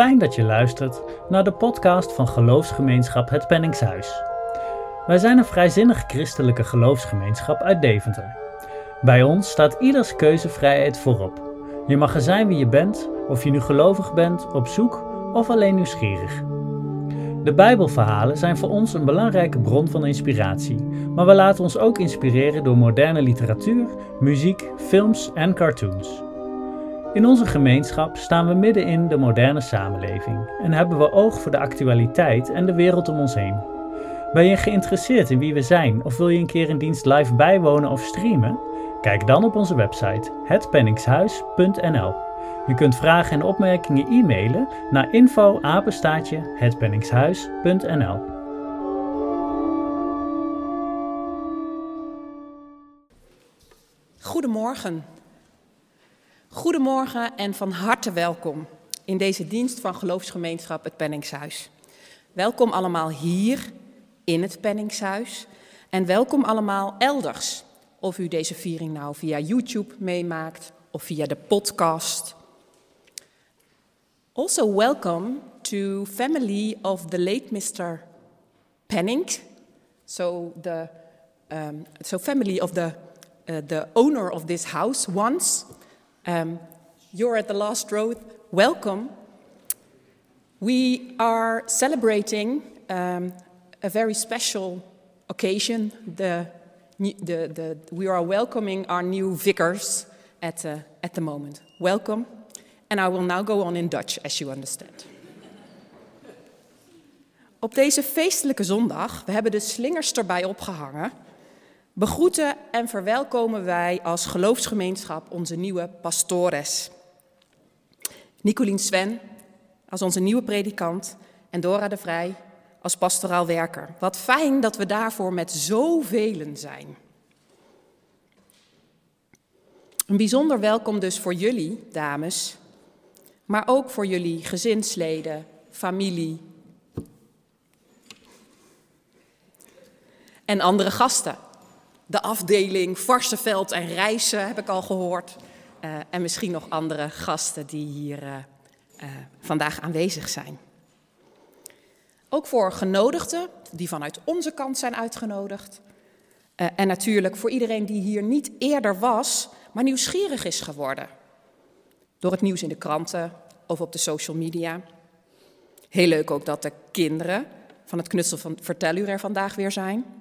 fijn dat je luistert naar de podcast van geloofsgemeenschap Het Penningshuis. Wij zijn een vrijzinnig christelijke geloofsgemeenschap uit Deventer. Bij ons staat ieders keuzevrijheid voorop. Je mag er zijn wie je bent, of je nu gelovig bent, op zoek of alleen nieuwsgierig. De Bijbelverhalen zijn voor ons een belangrijke bron van inspiratie, maar we laten ons ook inspireren door moderne literatuur, muziek, films en cartoons. In onze gemeenschap staan we midden in de moderne samenleving en hebben we oog voor de actualiteit en de wereld om ons heen. Ben je geïnteresseerd in wie we zijn of wil je een keer een dienst live bijwonen of streamen? Kijk dan op onze website hetpenningshuis.nl. Je kunt vragen en opmerkingen e-mailen naar info hetpenningshuis.nl. Goedemorgen. Goedemorgen en van harte welkom in deze dienst van geloofsgemeenschap het Penningshuis. Welkom allemaal hier in het Penningshuis en welkom allemaal elders. Of u deze viering nou via YouTube meemaakt of via de podcast. Also welcome to family of the late Mr. Penning. So the um, so family of the uh, the owner of this house once. Um, you're at the last row. Welcome. We are celebrating um, a very special occasion. The, the, the, we are welcoming our new vicars at, uh, at the moment. Welcome. And I will now go on in Dutch, as you understand. Op deze feestelijke zondag, we hebben de slingers erbij opgehangen, begroeten en verwelkomen wij als geloofsgemeenschap onze nieuwe pastores. Nicolien Sven als onze nieuwe predikant en Dora de Vrij als pastoraal werker. Wat fijn dat we daarvoor met zoveel zijn. Een bijzonder welkom dus voor jullie, dames, maar ook voor jullie gezinsleden, familie en andere gasten. De afdeling Varsenveld en Rijssen heb ik al gehoord. Uh, en misschien nog andere gasten die hier uh, uh, vandaag aanwezig zijn. Ook voor genodigden die vanuit onze kant zijn uitgenodigd. en natuurlijk voor iedereen die hier niet eerder was, maar nieuwsgierig is geworden. Door het nieuws in de kranten of op de social media. Heel leuk ook dat de kinderen van het knutsel van Verteluur er vandaag weer zijn.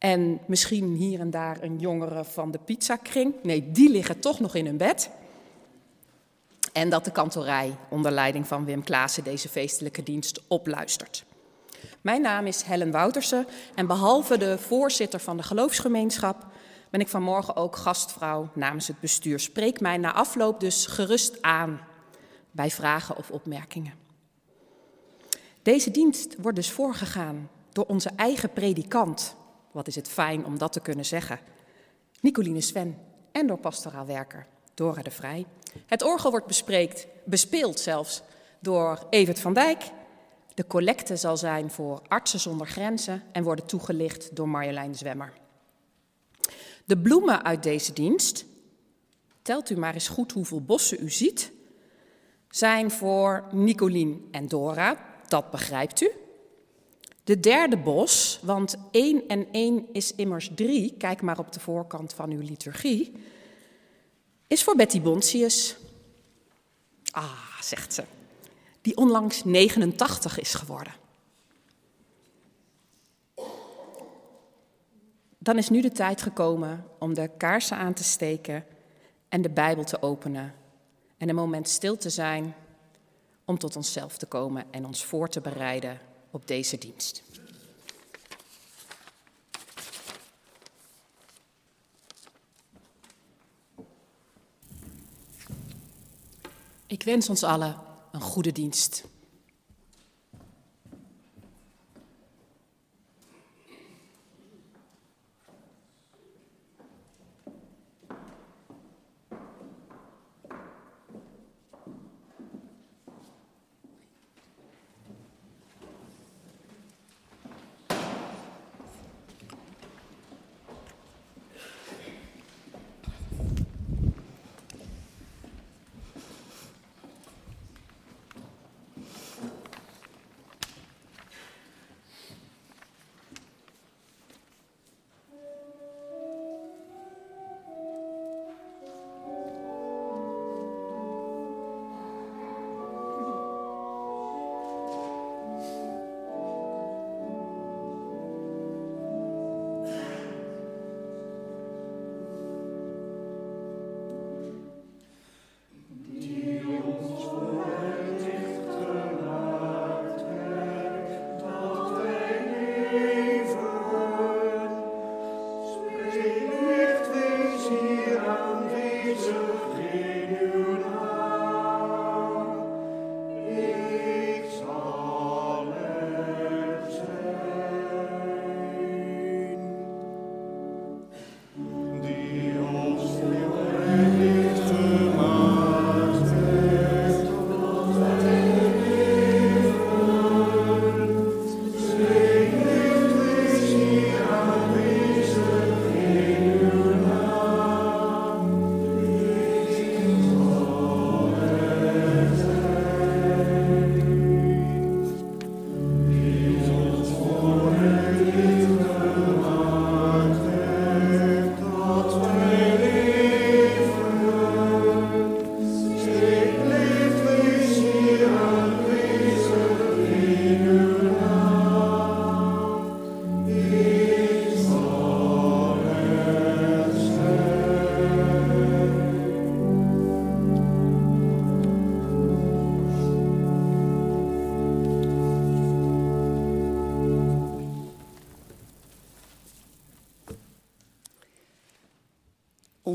En misschien hier en daar een jongere van de pizzakring. Nee, die liggen toch nog in hun bed. En dat de kantorij onder leiding van Wim Klaassen deze feestelijke dienst opluistert. Mijn naam is Helen Woutersen en behalve de voorzitter van de geloofsgemeenschap ben ik vanmorgen ook gastvrouw namens het bestuur. Spreek mij na afloop dus gerust aan bij vragen of opmerkingen. Deze dienst wordt dus voorgegaan door onze eigen predikant. Wat is het fijn om dat te kunnen zeggen. Nicoline Sven en door pastoraal werker Dora de Vrij. Het orgel wordt bespreekt, bespeeld zelfs door Evert van Dijk. De collecte zal zijn voor Artsen zonder Grenzen en worden toegelicht door Marjolein Zwemmer. De bloemen uit deze dienst, telt u maar eens goed hoeveel bossen u ziet, zijn voor Nicolien en Dora, dat begrijpt u. De derde bos, want 1 en 1 is immers 3, kijk maar op de voorkant van uw liturgie, is voor Betty Bontius. Ah, zegt ze, die onlangs 89 is geworden. Dan is nu de tijd gekomen om de kaarsen aan te steken en de Bijbel te openen en een moment stil te zijn om tot onszelf te komen en ons voor te bereiden op deze dienst. Ik wens ons allen een goede dienst.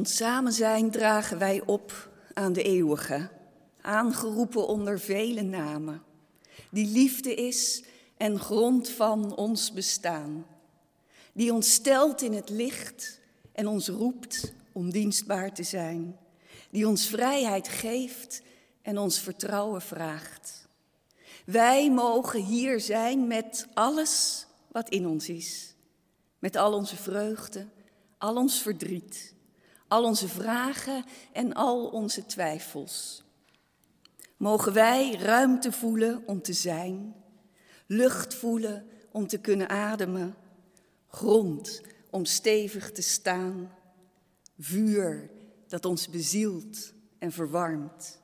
Ons samen zijn dragen wij op aan de eeuwige, aangeroepen onder vele namen, die liefde is en grond van ons bestaan, die ons stelt in het licht en ons roept om dienstbaar te zijn, die ons vrijheid geeft en ons vertrouwen vraagt. Wij mogen hier zijn met alles wat in ons is, met al onze vreugde, al ons verdriet, al onze vragen en al onze twijfels. Mogen wij ruimte voelen om te zijn, lucht voelen om te kunnen ademen, grond om stevig te staan, vuur dat ons bezielt en verwarmt,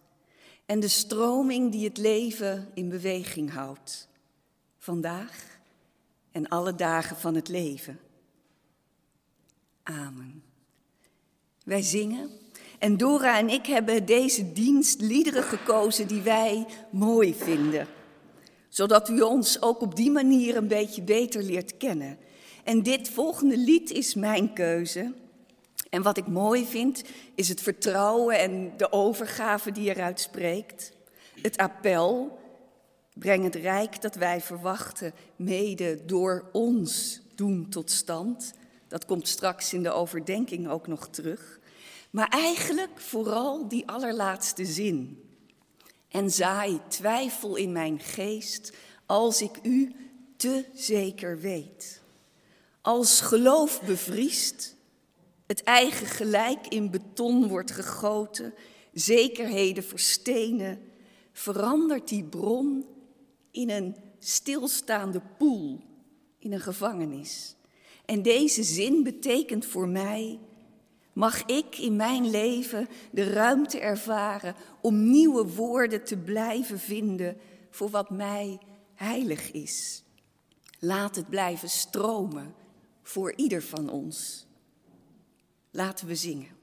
en de stroming die het leven in beweging houdt, vandaag en alle dagen van het leven. Amen. Wij zingen en Dora en ik hebben deze dienst liederen gekozen die wij mooi vinden, zodat u ons ook op die manier een beetje beter leert kennen. En dit volgende lied is mijn keuze. En wat ik mooi vind, is het vertrouwen en de overgave die eruit spreekt. Het appel, breng het rijk dat wij verwachten, mede door ons doen tot stand. Dat komt straks in de overdenking ook nog terug. Maar eigenlijk vooral die allerlaatste zin. En zaai twijfel in mijn geest als ik u te zeker weet. Als geloof bevriest, het eigen gelijk in beton wordt gegoten, zekerheden verstenen, verandert die bron in een stilstaande poel, in een gevangenis. En deze zin betekent voor mij, mag ik in mijn leven de ruimte ervaren om nieuwe woorden te blijven vinden voor wat mij heilig is. Laat het blijven stromen voor ieder van ons. Laten we zingen.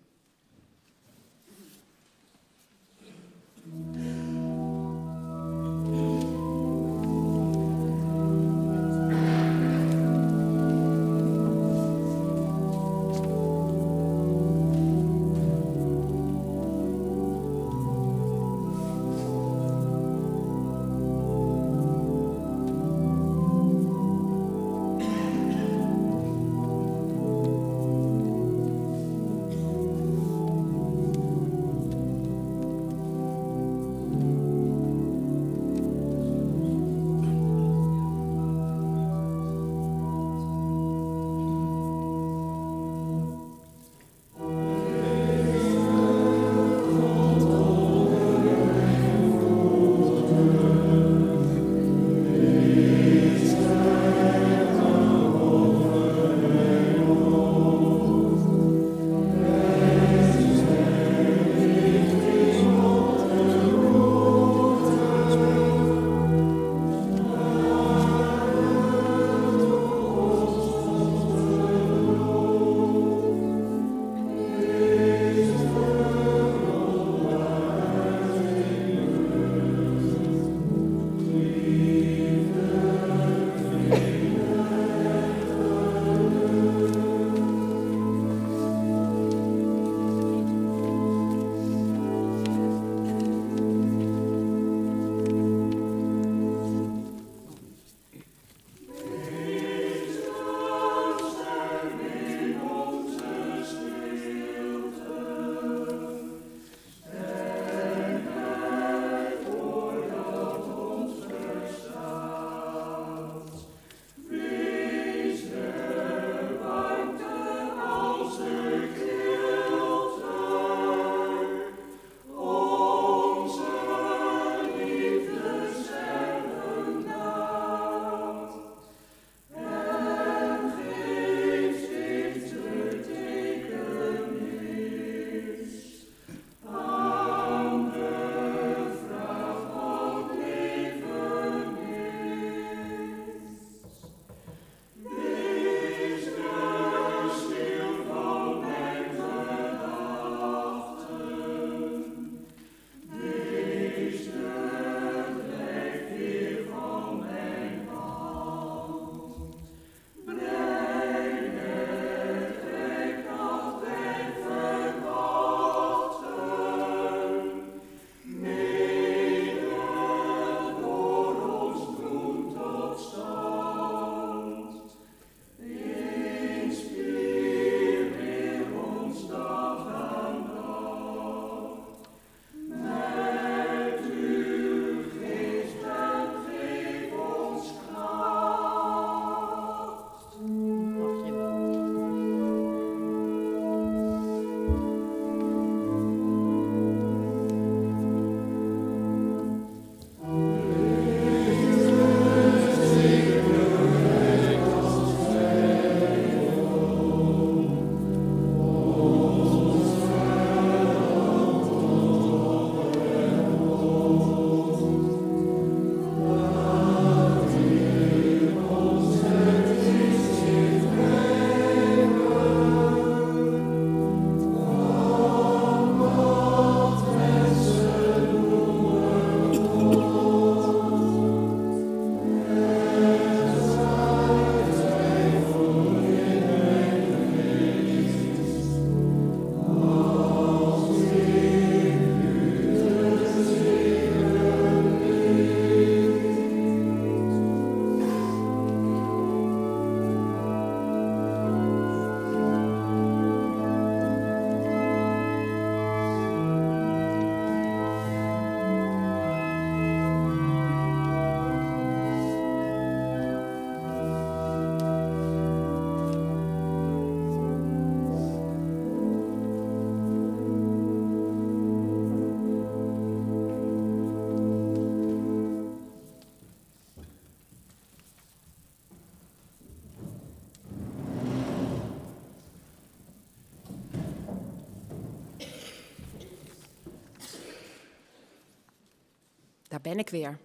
Daar ben ik weer.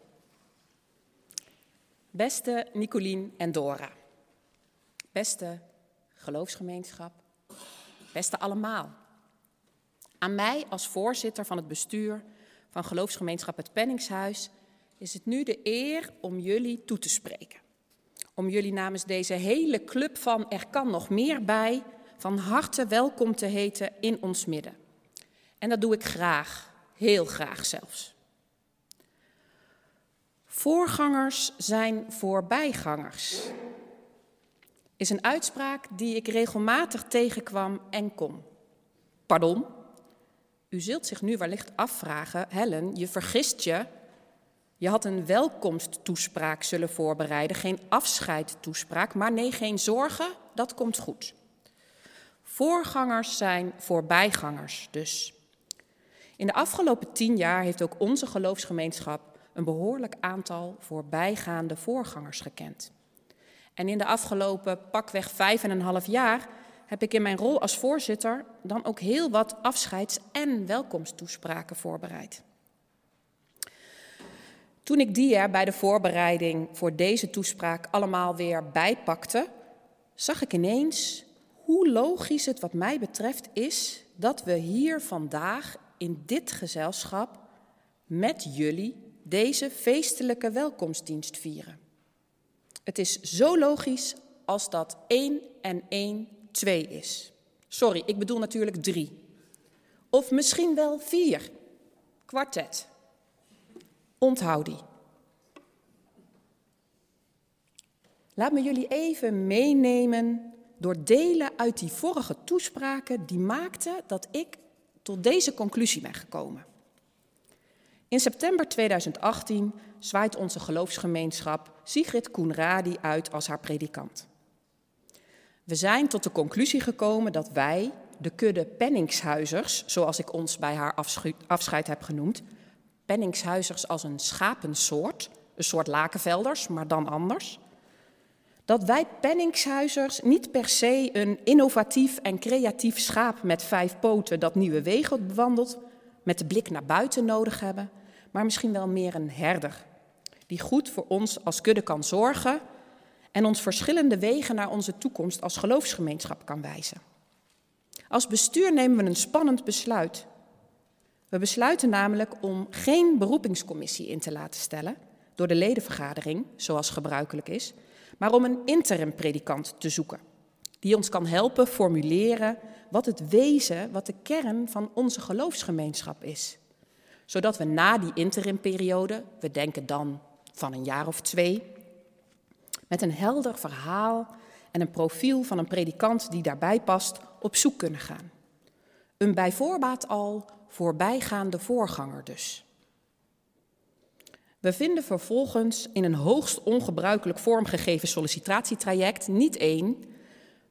Beste Nicolien en Dora. Beste geloofsgemeenschap. Beste allemaal. Aan mij als voorzitter van het bestuur van geloofsgemeenschap Het Penningshuis is het nu de eer om jullie toe te spreken. Om jullie namens deze hele club van Er kan nog meer bij van harte welkom te heten in ons midden. En dat doe ik graag, heel graag zelfs. Voorgangers zijn voorbijgangers. Is een uitspraak die ik regelmatig tegenkwam en kom. Pardon? U zult zich nu wellicht afvragen, Helen, je vergist je. Je had een welkomsttoespraak zullen voorbereiden, geen afscheidtoespraak, maar nee, geen zorgen, dat komt goed. Voorgangers zijn voorbijgangers dus. In de afgelopen tien jaar heeft ook onze geloofsgemeenschap een behoorlijk aantal voorbijgaande voorgangers gekend. En in de afgelopen pakweg vijf en een half jaar heb ik in mijn rol als voorzitter dan ook heel wat afscheids- en welkomsttoespraken voorbereid. Toen ik die er bij de voorbereiding voor deze toespraak allemaal weer bijpakte, zag ik ineens hoe logisch het wat mij betreft is dat we hier vandaag in dit gezelschap met jullie deze feestelijke welkomstdienst vieren. Het is zo logisch als dat 1 en 1 2 is. Sorry, ik bedoel natuurlijk 3. Of misschien wel 4. Kwartet. Onthoud die. Laat me jullie even meenemen door delen uit die vorige toespraken die maakten dat ik tot deze conclusie ben gekomen. In september 2018 zwaait onze geloofsgemeenschap Sigrid Koenradi uit als haar predikant. We zijn tot de conclusie gekomen dat wij, de kudde penningshuizers, zoals ik ons bij haar afscheid heb genoemd, penningshuizers als een schapensoort, een soort lakenvelders, maar dan anders, dat wij penningshuizers niet per se een innovatief en creatief schaap met vijf poten dat nieuwe wegen bewandelt, met de blik naar buiten nodig hebben, maar misschien wel meer een herder, die goed voor ons als kudde kan zorgen en ons verschillende wegen naar onze toekomst als geloofsgemeenschap kan wijzen. Als bestuur nemen we een spannend besluit. We besluiten namelijk om geen beroepingscommissie in te laten stellen door de ledenvergadering, zoals gebruikelijk is, maar om een interim predikant te zoeken, die ons kan helpen formuleren wat het wezen, wat de kern van onze geloofsgemeenschap is. Zodat we na die interimperiode, we denken dan van een jaar of twee, met een helder verhaal en een profiel van een predikant die daarbij past, op zoek kunnen gaan. Een bij voorbaat al voorbijgaande voorganger dus. We vinden vervolgens in een hoogst ongebruikelijk vormgegeven sollicitatietraject niet één,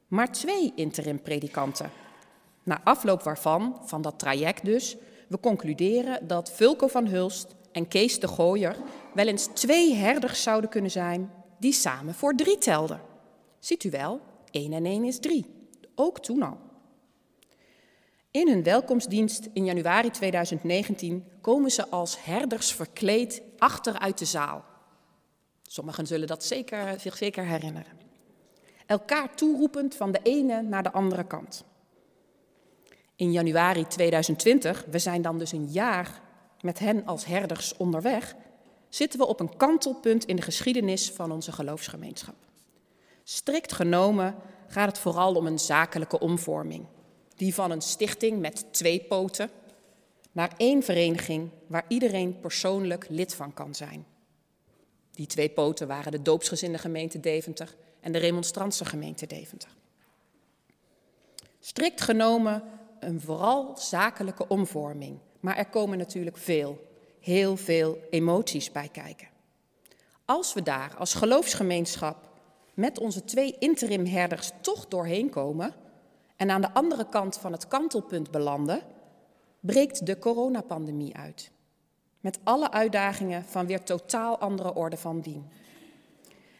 maar twee interim-predikanten. Na afloop waarvan, van dat traject dus, we concluderen dat Vulko van Hulst en Kees de Gooier wel eens twee herders zouden kunnen zijn die samen voor drie telden. Ziet u wel, één en één is drie. Ook toen al. In hun welkomstdienst in januari 2019 komen ze als herders verkleed achteruit de zaal. Sommigen zullen dat zeker, zich zeker herinneren. Elkaar toeroepend van de ene naar de andere kant. In januari 2020, we zijn dan dus een jaar met hen als herders onderweg, zitten we op een kantelpunt in de geschiedenis van onze geloofsgemeenschap. Strikt genomen gaat het vooral om een zakelijke omvorming, die van een stichting met twee poten naar één vereniging waar iedereen persoonlijk lid van kan zijn. Die twee poten waren de doopsgezinde gemeente Deventer en de remonstrantse gemeente Deventer. Strikt genomen een vooral zakelijke omvorming, maar er komen natuurlijk veel, heel veel emoties bij kijken. Als we daar als geloofsgemeenschap met onze twee interimherders toch doorheen komen en aan de andere kant van het kantelpunt belanden, breekt de coronapandemie uit. Met alle uitdagingen van weer totaal andere orde van dien.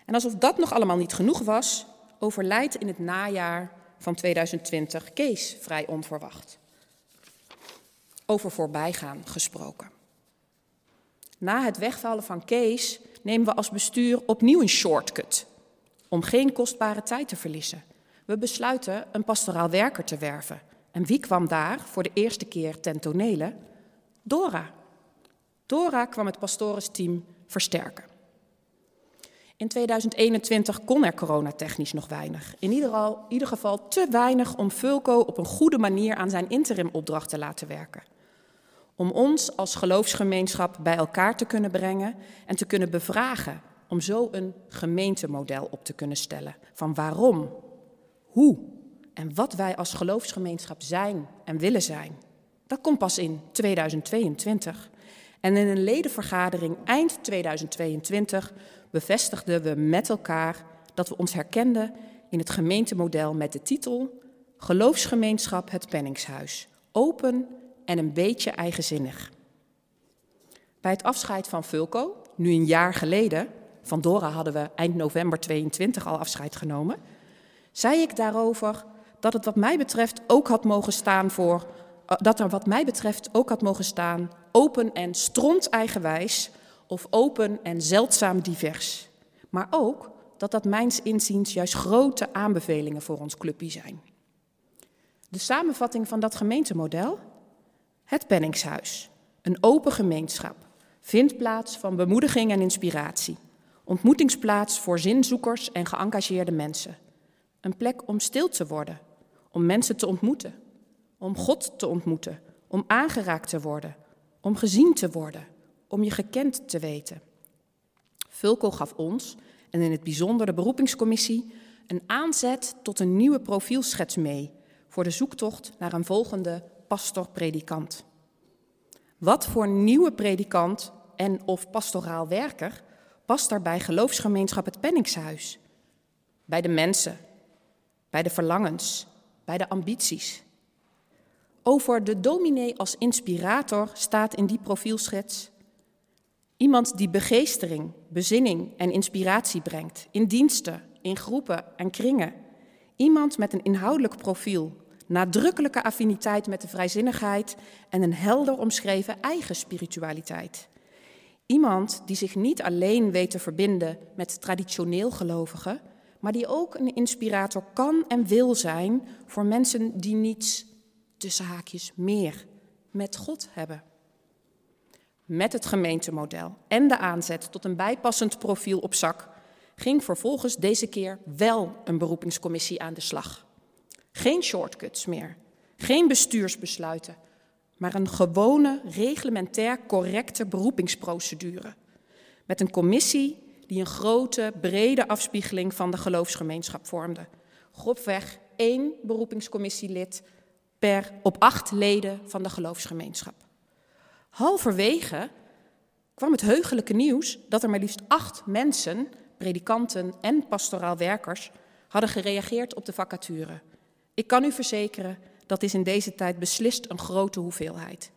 En alsof dat nog allemaal niet genoeg was, overlijdt in het najaar van 2020 Kees vrij onverwacht. Over voorbijgaan gesproken. Na het wegvallen van Kees nemen we als bestuur opnieuw een shortcut om geen kostbare tijd te verliezen. We besluiten een pastoraal werker te werven. En wie kwam daar voor de eerste keer ten tonele? Dora. Dora kwam het pastoresteam versterken. In 2021 kon er coronatechnisch nog weinig. In ieder, al, ieder geval te weinig om Fulco op een goede manier aan zijn interimopdracht te laten werken. Om ons als geloofsgemeenschap bij elkaar te kunnen brengen en te kunnen bevragen. Om zo een gemeentemodel op te kunnen stellen. Van waarom, hoe en wat wij als geloofsgemeenschap zijn en willen zijn. Dat komt pas in 2022. En in een ledenvergadering eind 2022 bevestigden we met elkaar dat we ons herkenden in het gemeentemodel met de titel Geloofsgemeenschap het Penningshuis. Open en een beetje eigenzinnig. Bij het afscheid van Fulco, nu een jaar geleden, van Dora hadden we eind november 22 al afscheid genomen, zei ik daarover dat het wat mij betreft ook had mogen staan voor eh, dat er wat mij betreft ook had mogen staan open en stront eigenwijs of open en zeldzaam divers. Maar ook dat dat mijns inziens juist grote aanbevelingen voor ons clubje zijn. De samenvatting van dat gemeentemodel? Het Penningshuis, een open gemeenschap, vindplaats van bemoediging en inspiratie, ontmoetingsplaats voor zinzoekers en geëngageerde mensen, een plek om stil te worden, om mensen te ontmoeten, om God te ontmoeten, om aangeraakt te worden, om gezien te worden, om je gekend te weten. Vulko gaf ons, en in het bijzonder de beroepingscommissie, een aanzet tot een nieuwe profielschets mee voor de zoektocht naar een volgende pastor-predikant. Wat voor nieuwe predikant en of pastoraal werker past er bij geloofsgemeenschap het Penningshuis? Bij de mensen, bij de verlangens, bij de ambities. Over de dominee als inspirator staat in die profielschets iemand die begeestering, bezinning en inspiratie brengt in diensten, in groepen en kringen. Iemand met een inhoudelijk profiel, nadrukkelijke affiniteit met de vrijzinnigheid en een helder omschreven eigen spiritualiteit. Iemand die zich niet alleen weet te verbinden met traditioneel gelovigen, maar die ook een inspirator kan en wil zijn voor mensen die niets, tussen haakjes, meer met God hebben. Met het gemeentemodel en de aanzet tot een bijpassend profiel op zak ging vervolgens deze keer wel een beroepingscommissie aan de slag. Geen shortcuts meer, geen bestuursbesluiten, maar een gewone, reglementair correcte beroepingsprocedure. Met een commissie die een grote, brede afspiegeling van de geloofsgemeenschap vormde. Grofweg één beroepingscommissielid per op acht leden van de geloofsgemeenschap. Halverwege kwam het heugelijke nieuws dat er maar liefst acht mensen, predikanten en pastoraal werkers, hadden gereageerd op de vacature. Ik kan u verzekeren, dat is in deze tijd beslist een grote hoeveelheid.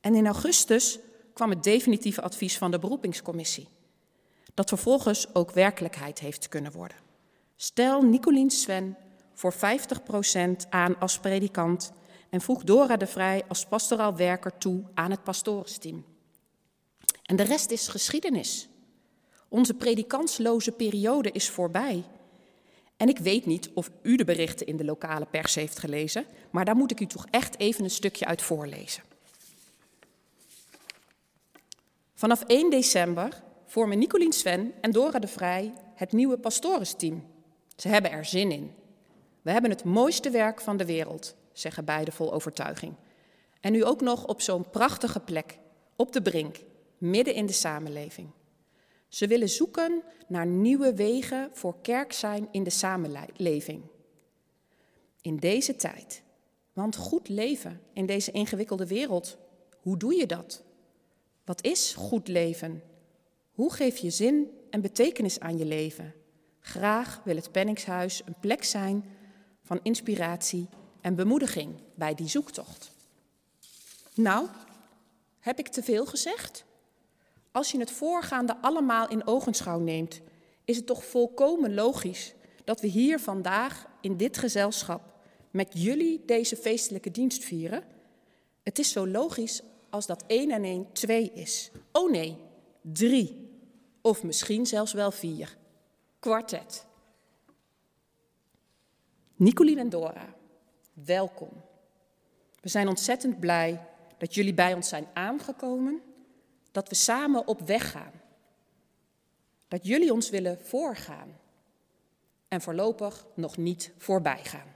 En in augustus kwam het definitieve advies van de beroepingscommissie dat vervolgens ook werkelijkheid heeft kunnen worden. Stel Nicolien Sven voor 50% aan als predikant en voeg Dora de Vrij als pastoraal werker toe aan het pastoresteam. En de rest is geschiedenis. Onze predikantsloze periode is voorbij. En ik weet niet of u de berichten in de lokale pers heeft gelezen, maar daar moet ik u toch echt even een stukje uit voorlezen. Vanaf 1 december vormen Nicolien Sven en Dora de Vrij het nieuwe pastoresteam. Ze hebben er zin in. We hebben het mooiste werk van de wereld, zeggen beide vol overtuiging. En nu ook nog op zo'n prachtige plek, op de brink, midden in de samenleving. Ze willen zoeken naar nieuwe wegen voor kerk zijn in de samenleving. In deze tijd. Want goed leven in deze ingewikkelde wereld, hoe doe je dat? Wat is goed leven? Hoe geef je zin en betekenis aan je leven? Graag wil het Penningshuis een plek zijn van inspiratie en bemoediging bij die zoektocht. Nou, heb ik te veel gezegd? Als je het voorgaande allemaal in ogenschouw neemt, is het toch volkomen logisch dat we hier vandaag in dit gezelschap met jullie deze feestelijke dienst vieren? Het is zo logisch als dat 1 en 1 2 is. Oh nee, drie of misschien zelfs wel vier. Kwartet. Nicolien en Dora, welkom. We zijn ontzettend blij dat jullie bij ons zijn aangekomen, dat we samen op weg gaan. Dat jullie ons willen voorgaan en voorlopig nog niet voorbij gaan.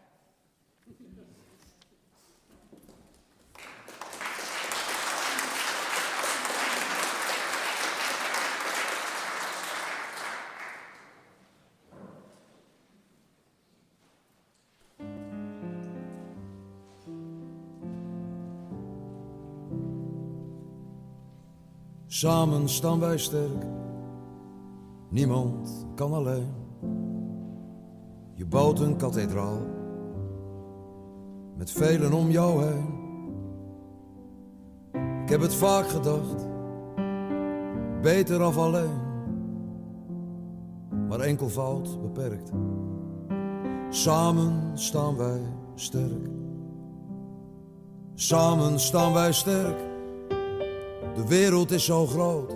Samen staan wij sterk, niemand kan alleen. Je bouwt een kathedraal met velen om jou heen. Ik heb het vaak gedacht, beter af alleen, maar enkelvoud beperkt. Samen staan wij sterk, samen staan wij sterk. De wereld is zo groot,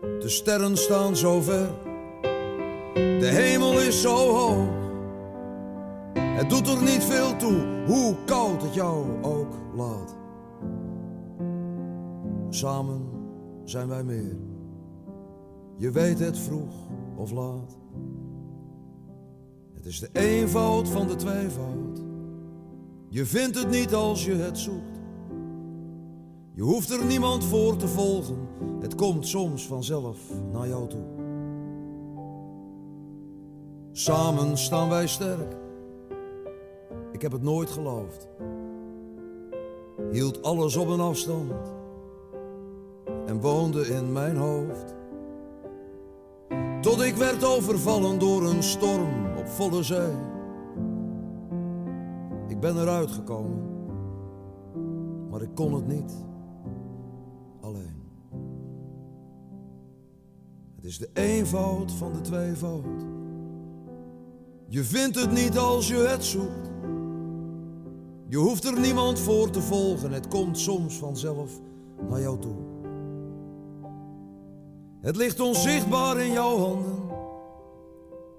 de sterren staan zo ver, de hemel is zo hoog. Het doet er niet veel toe hoe koud het jou ook laat. Samen zijn wij meer, je weet het vroeg of laat. Het is de eenvoud van de tweevoud, je vindt het niet als je het zoekt. Je hoeft er niemand voor te volgen, het komt soms vanzelf naar jou toe. Samen staan wij sterk, ik heb het nooit geloofd. Hield alles op een afstand en woonde in mijn hoofd. Tot ik werd overvallen door een storm op volle zee. Ik ben eruit gekomen, maar ik kon het niet is de eenvoud van de tweevoud. Je vindt het niet als je het zoekt. Je hoeft er niemand voor te volgen, het komt soms vanzelf naar jou toe. Het ligt onzichtbaar in jouw handen.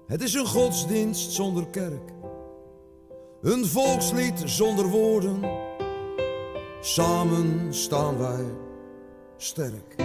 Het is een godsdienst zonder kerk. Een volkslied zonder woorden. Samen staan wij sterk.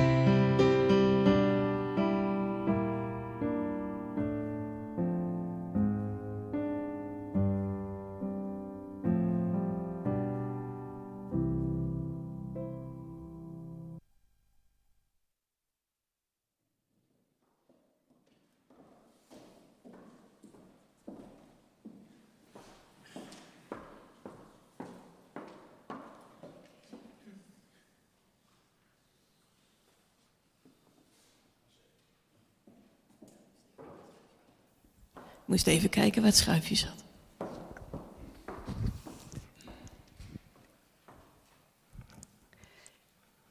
Moest even kijken waar het schuifje zat.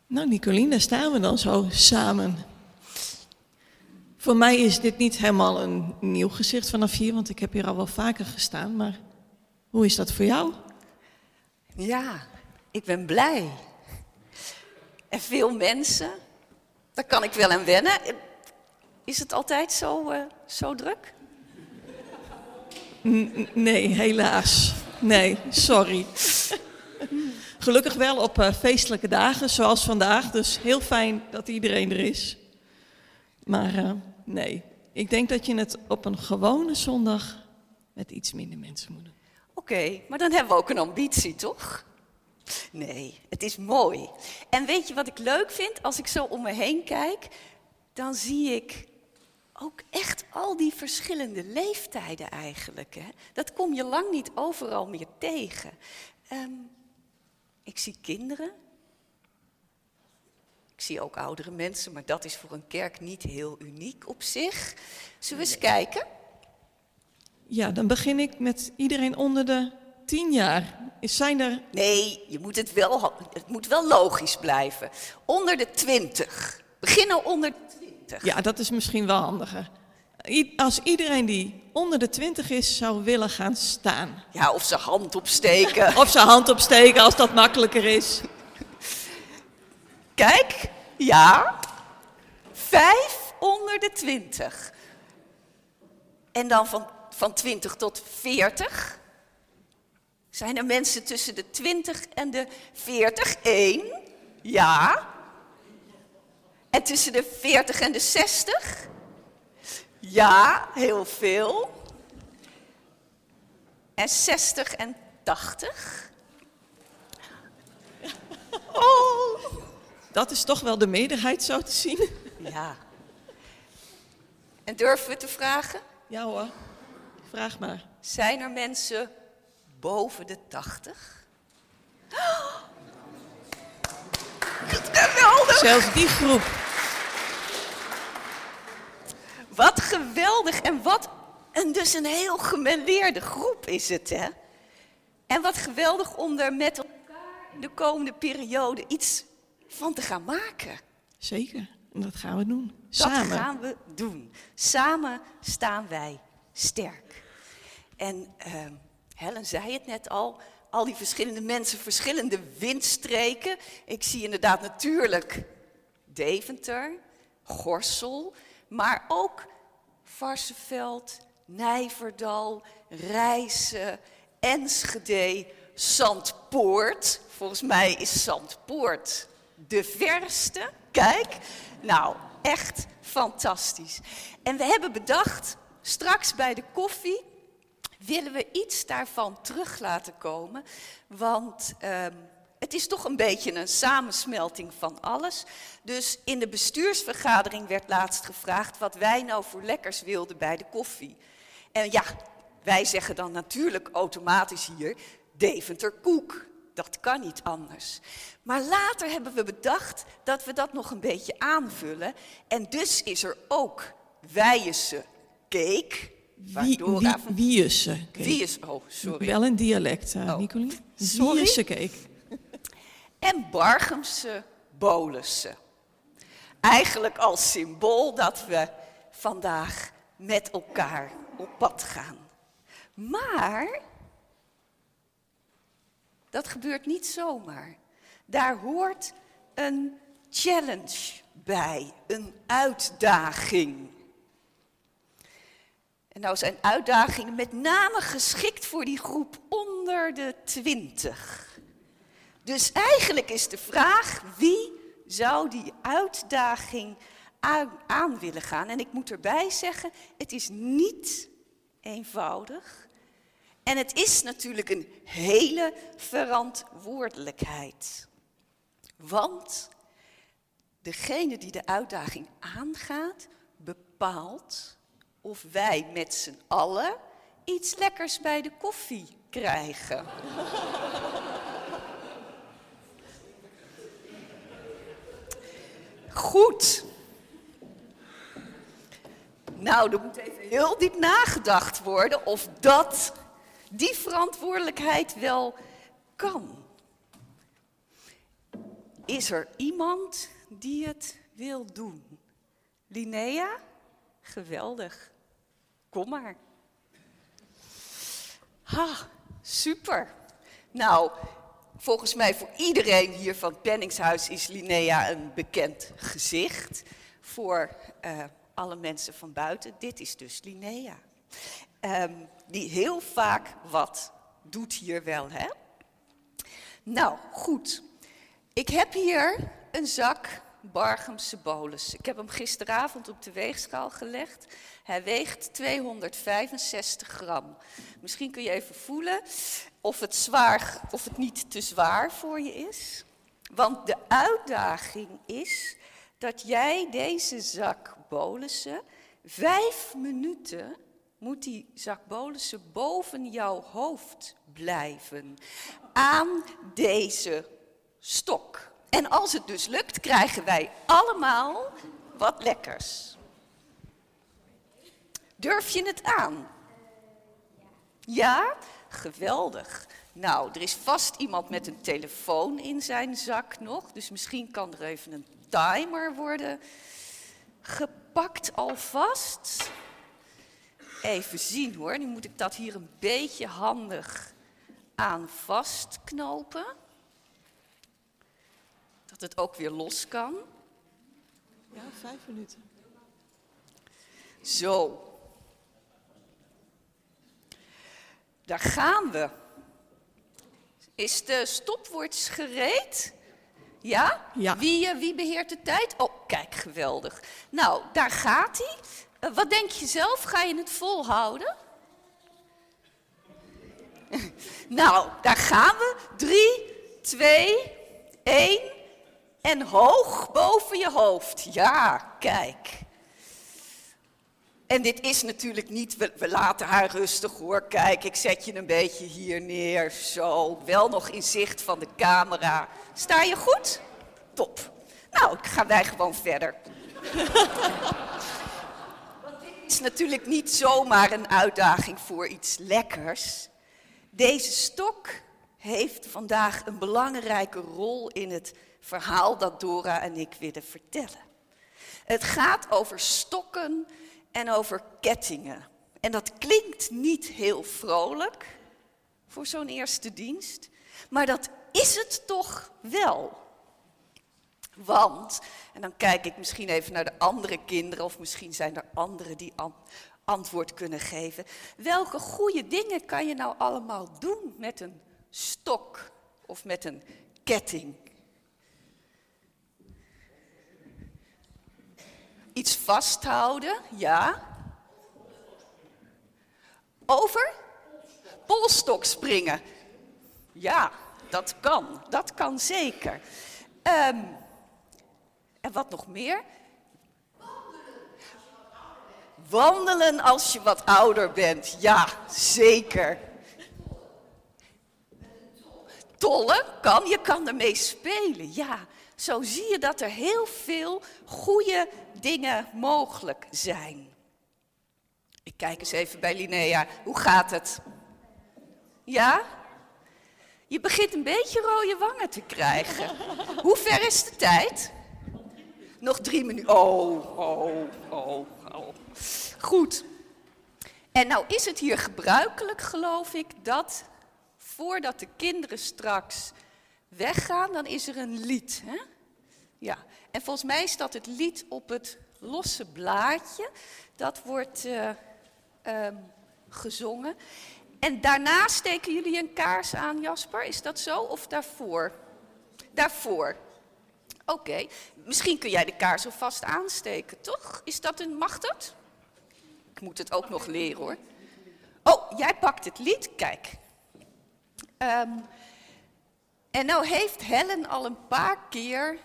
Nou, Nicolien, daar staan we dan zo samen. Voor mij is dit niet helemaal een nieuw gezicht vanaf hier, want ik heb hier al wel vaker gestaan. Maar hoe is dat voor jou? Ja, ik ben blij. En veel mensen, daar kan ik wel aan wennen. Is het altijd zo, eh, zo druk? Nee, helaas. Nee, sorry. Gelukkig wel op eh, feestelijke dagen zoals vandaag, dus heel fijn dat iedereen er is. Maar eh, nee, ik denk dat je het op een gewone zondag met iets minder mensen moet doen. Oké, maar dan hebben we ook een ambitie, toch? Nee, het is mooi. En weet je wat ik leuk vind? Als ik zo om me heen kijk, dan zie ik ook echt al die verschillende leeftijden eigenlijk. Hè? Dat kom je lang niet overal meer tegen. Ehm, ik zie kinderen. Ik zie ook oudere mensen, maar dat is voor een kerk niet heel uniek op zich. Zullen we eens kijken? Ja, dan begin ik met iedereen onder de tien jaar. Is- Zijn er Nee, je moet het, wel, het moet wel logisch blijven. Onder de 20. Beginnen onder de 20. Ja, dat is misschien wel handiger. I- Als iedereen die onder de 20 is, zou willen gaan staan. Ja, of ze hand opsteken. Of zijn hand opsteken als dat makkelijker is. Kijk, ja. Vijf onder de twintig. En dan van, van 20 tot 40. Zijn er mensen tussen de 20 en de 40? Eén. Ja. En tussen de 40 en de 60? Ja, heel veel. En 60 en 80? Oh, dat is toch wel de meerderheid zo te zien. Ja. En durven we te vragen? Ja hoor, vraag maar. Zijn er mensen boven de 80? Oh, geweldig! Zelfs die groep. Wat geweldig en wat een, dus een heel gemêleerde groep is het, hè? En wat geweldig om er met elkaar in de komende periode iets van te gaan maken. Zeker, en dat gaan we doen. Dat Samen. gaan we doen. Samen staan wij sterk. En ehm, Helen zei het net al, al die verschillende mensen, verschillende windstreken. Ik zie inderdaad natuurlijk Deventer, Gorsel, maar ook Varsenveld, Nijverdal, Rijssen, Enschede, Zandpoort. Volgens mij is Zandpoort de verste. Kijk, nou, echt fantastisch. En we hebben bedacht, straks bij de koffie willen we iets daarvan terug laten komen. Want ehm, het is toch een beetje een samensmelting van alles. Dus in de bestuursvergadering werd laatst gevraagd wat wij nou voor lekkers wilden bij de koffie. En ja, wij zeggen dan natuurlijk automatisch hier Deventer koek. Dat kan niet anders. Maar later hebben we bedacht dat we dat nog een beetje aanvullen. En dus is er ook Wijense cake. Waar Wie, wie, oh sorry. Wel een dialect, uh, Oh, Nicolien. sorry? Cake. En Bargemse bolussen. Eigenlijk als symbool dat we vandaag met elkaar op pad gaan. Maar dat gebeurt niet zomaar. Daar hoort een challenge bij, een uitdaging. En nou zijn uitdagingen met name geschikt voor die groep onder de twintig. Dus eigenlijk is de vraag, wie zou die uitdaging aan, aan willen gaan? En ik moet erbij zeggen, het is niet eenvoudig. En het is natuurlijk een hele verantwoordelijkheid. Want degene die de uitdaging aangaat, bepaalt of wij met z'n allen iets lekkers bij de koffie krijgen. Goed. Nou, er moet even heel diep nagedacht worden of dat, die verantwoordelijkheid wel kan. Is er iemand die het wil doen? Linnea? Geweldig. Kom maar. Ha, super. Nou, volgens mij voor iedereen hier van het Penningshuis is Linnea een bekend gezicht. Voor eh, alle mensen van buiten. Dit is dus Linnea. Ehm, die heel vaak wat doet hier wel, hè? Nou, goed. Ik heb hier een zak Bargemse bolus. Ik heb hem gisteravond op de weegschaal gelegd. Hij weegt 265 gram. Misschien kun je even voelen of het, zwaar, of het niet te zwaar voor je is. Want de uitdaging is dat jij deze zak bolussen, vijf minuten moet die zak bolussen boven jouw hoofd blijven. Aan deze stok. En als het dus lukt, krijgen wij allemaal wat lekkers. Durf je het aan? Ja? Geweldig. Nou, er is vast iemand met een telefoon in zijn zak nog. Dus misschien kan er even een timer worden gepakt alvast. Even zien hoor. Nu moet ik dat hier een beetje handig aan vastknopen. Dat het ook weer los kan. Ja, vijf minuten. Zo. Daar gaan we. Is de stopwatch gereed? Ja? Ja. Wie, eh, wie beheert de tijd? Oh, kijk, geweldig. Nou, daar gaat hij. Eh, wat denk je zelf? Ga je het volhouden? nou, daar gaan we. Drie, twee, één. En hoog boven je hoofd. Ja, kijk. En dit is natuurlijk niet, we, laten haar rustig hoor. Kijk, ik zet je een beetje hier neer. Zo, wel nog in zicht van de camera. Sta je goed? Top. Nou, gaan wij gewoon verder. Want dit is natuurlijk niet zomaar een uitdaging voor iets lekkers. Deze stok heeft vandaag een belangrijke rol in het verhaal dat Dora en ik willen vertellen. Het gaat over stokken en over kettingen. En dat klinkt niet heel vrolijk voor zo'n eerste dienst, maar dat is het toch wel. Want, en dan kijk ik misschien even naar de andere kinderen, of misschien zijn er anderen die an antwoord kunnen geven. Welke goede dingen kan je nou allemaal doen met een stok of met een ketting? Iets vasthouden, ja. Over? Polstok springen. Ja, dat kan. Dat kan zeker. Um, en wat nog meer? Wandelen als je wat ouder bent. Ja, zeker. Tollen kan, je kan ermee spelen. Ja, zo zie je dat er heel veel goede dingen mogelijk zijn. Ik kijk eens even bij Linnea. Hoe gaat het? Ja? Je begint een beetje rode wangen te krijgen. Hoe ver is de tijd? Nog drie minuten. Oh, oh, oh, oh. Goed. En nou is het hier gebruikelijk, geloof ik, dat voordat de kinderen straks weggaan, dan is er een lied. Hè? Ja, en volgens mij staat het lied op het losse blaadje. Dat wordt uh, um, gezongen. En daarna steken jullie een kaars aan, Jasper. Is dat zo? Of daarvoor? Daarvoor. Oké, misschien kun jij de kaars alvast aansteken, toch? Is dat een, mag dat? Ik moet het ook nog leren hoor. Oh, jij pakt het lied, kijk. Um, en nou heeft Helen al een paar keer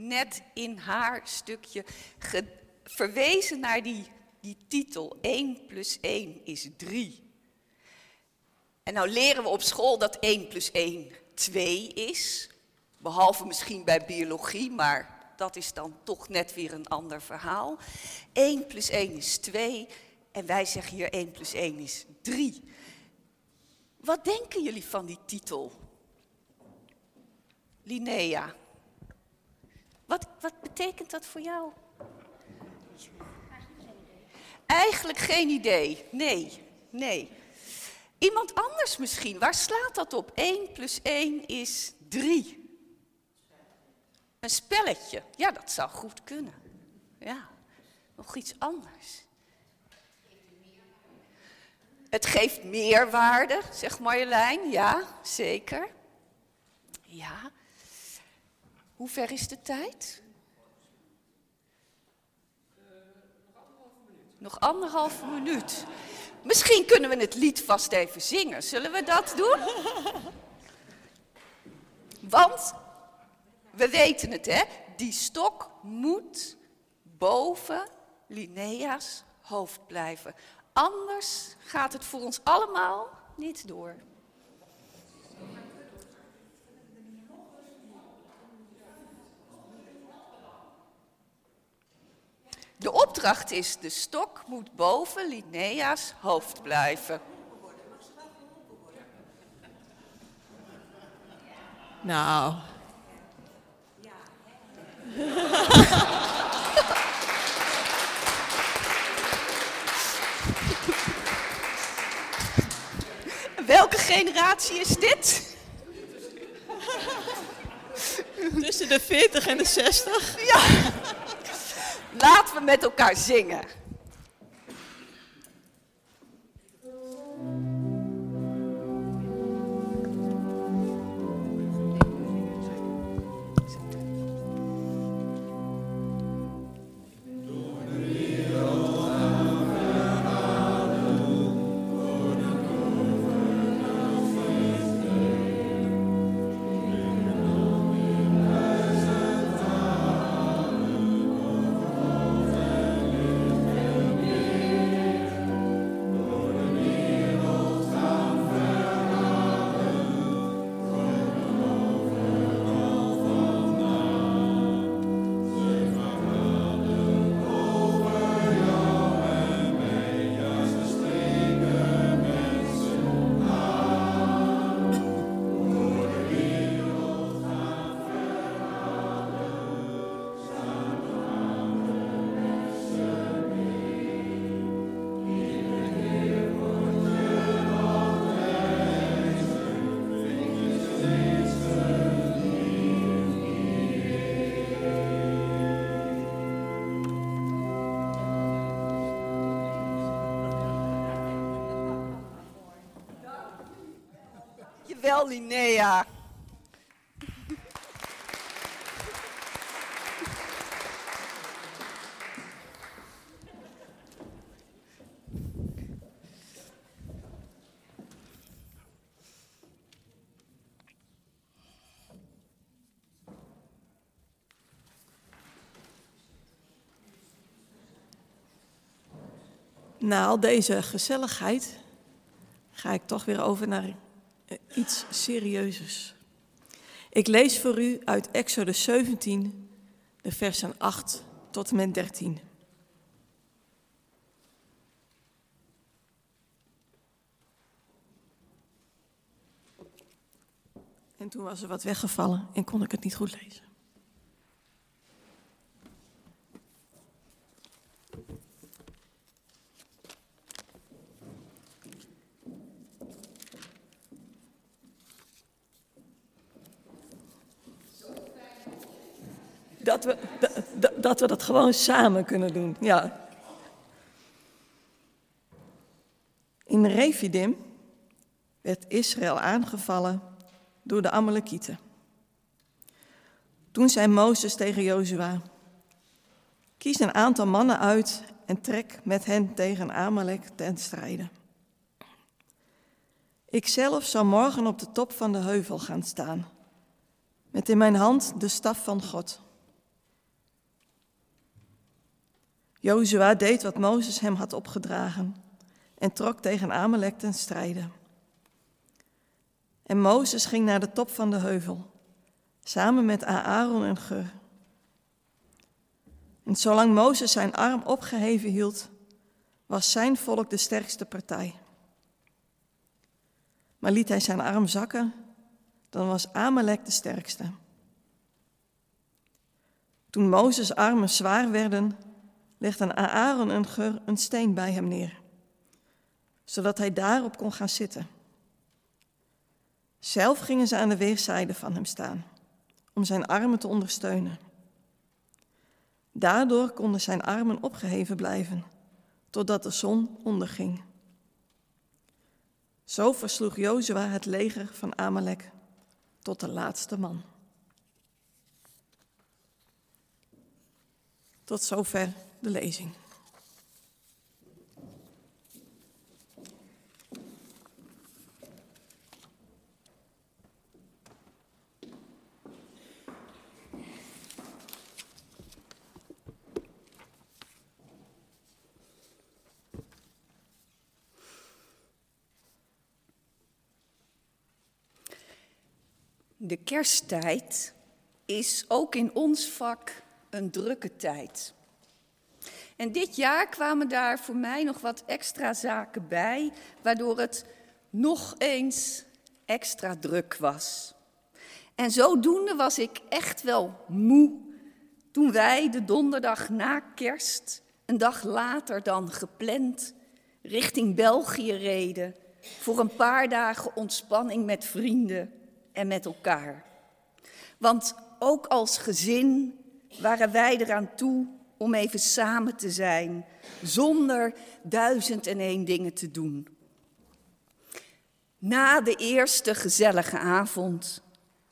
net in haar stukje verwezen naar die, die titel 1 plus 1 is 3. En nou leren we op school dat 1 plus 1 2 is. Behalve misschien bij biologie, maar dat is dan toch net weer een ander verhaal. 1 plus 1 is 2 en wij zeggen hier 1 plus 1 is 3. Wat denken jullie van die titel? Linnea. Wat, wat betekent dat voor jou? Eigenlijk geen idee. Nee, nee. Iemand anders misschien. Waar slaat dat op? 1 plus 1 is 3. Een spelletje. Ja, dat zou goed kunnen. Ja, nog iets anders. Het geeft meerwaarde, zegt Marjolein. Ja, zeker. Ja. Hoe ver is de tijd? Nog anderhalve minuut. Misschien kunnen we het lied vast even zingen. Zullen we dat doen? Want we weten het, hè? Die stok moet boven Linnea's hoofd blijven. Anders gaat het voor ons allemaal niet door. De opdracht is, de stok moet boven Linnea's hoofd blijven. Nou. Welke generatie is dit? Tussen de 40 en de 60. Ja. Laten we met elkaar zingen. Na al deze gezelligheid ga ik toch weer over naar eh, iets serieuzers. Ik lees voor u uit Exodus 17, de versen 8 tot en met 13. En toen was er wat weggevallen en kon ik het niet goed lezen. Dat we, dat, dat we dat gewoon samen kunnen doen, ja. In Refidim werd Israël aangevallen door de Amalekieten. Toen zei Mozes tegen Jozua, kies een aantal mannen uit en trek met hen tegen Amalek ten strijde. Ikzelf zal morgen op de top van de heuvel gaan staan, met in mijn hand de staf van God. Jozua deed wat Mozes hem had opgedragen en trok tegen Amalek ten strijde. En Mozes ging naar de top van de heuvel, samen met Aaron en Ger. En zolang Mozes zijn arm opgeheven hield, was zijn volk de sterkste partij. Maar liet hij zijn arm zakken, dan was Amalek de sterkste. Toen Mozes' armen zwaar werden, legden Aaron en Ger een steen bij hem neer, zodat hij daarop kon gaan zitten. Zelf gingen ze aan de weerszijde van hem staan, om zijn armen te ondersteunen. Daardoor konden zijn armen opgeheven blijven, totdat de zon onderging. Zo versloeg Jozua het leger van Amalek tot de laatste man. Tot zover de lezing. De kersttijd is ook in ons vak een drukke tijd. En dit jaar kwamen daar voor mij nog wat extra zaken bij, waardoor het nog eens extra druk was. En zodoende was ik echt wel moe toen wij de donderdag na kerst, een dag later dan gepland, richting België reden voor een paar dagen ontspanning met vrienden en met elkaar. Want ook als gezin waren wij eraan toe om even samen te zijn, zonder duizend en één dingen te doen. Na de eerste gezellige avond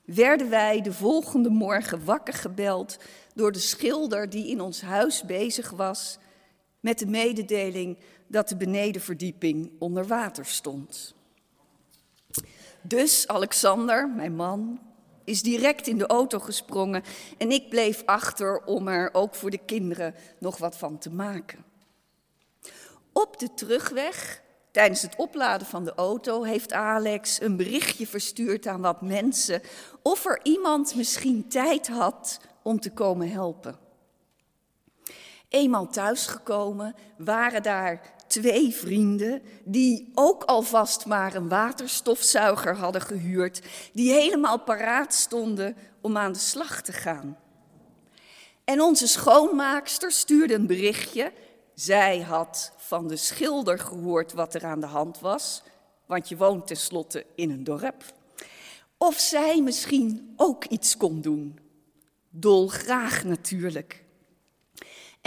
werden wij de volgende morgen wakker gebeld door de schilder die in ons huis bezig was met de mededeling dat de benedenverdieping onder water stond. Dus Alexander, mijn man, is direct in de auto gesprongen en ik bleef achter om er ook voor de kinderen nog wat van te maken. Op de terugweg, tijdens het opladen van de auto, heeft Alex een berichtje verstuurd aan wat mensen of er iemand misschien tijd had om te komen helpen. Eenmaal thuisgekomen waren daar twee vrienden die ook alvast maar een waterstofzuiger hadden gehuurd, die helemaal paraat stonden om aan de slag te gaan. En onze schoonmaakster stuurde een berichtje. Zij had van de schilder gehoord wat er aan de hand was, want je woont tenslotte in een dorp. Of zij misschien ook iets kon doen. Dolgraag natuurlijk.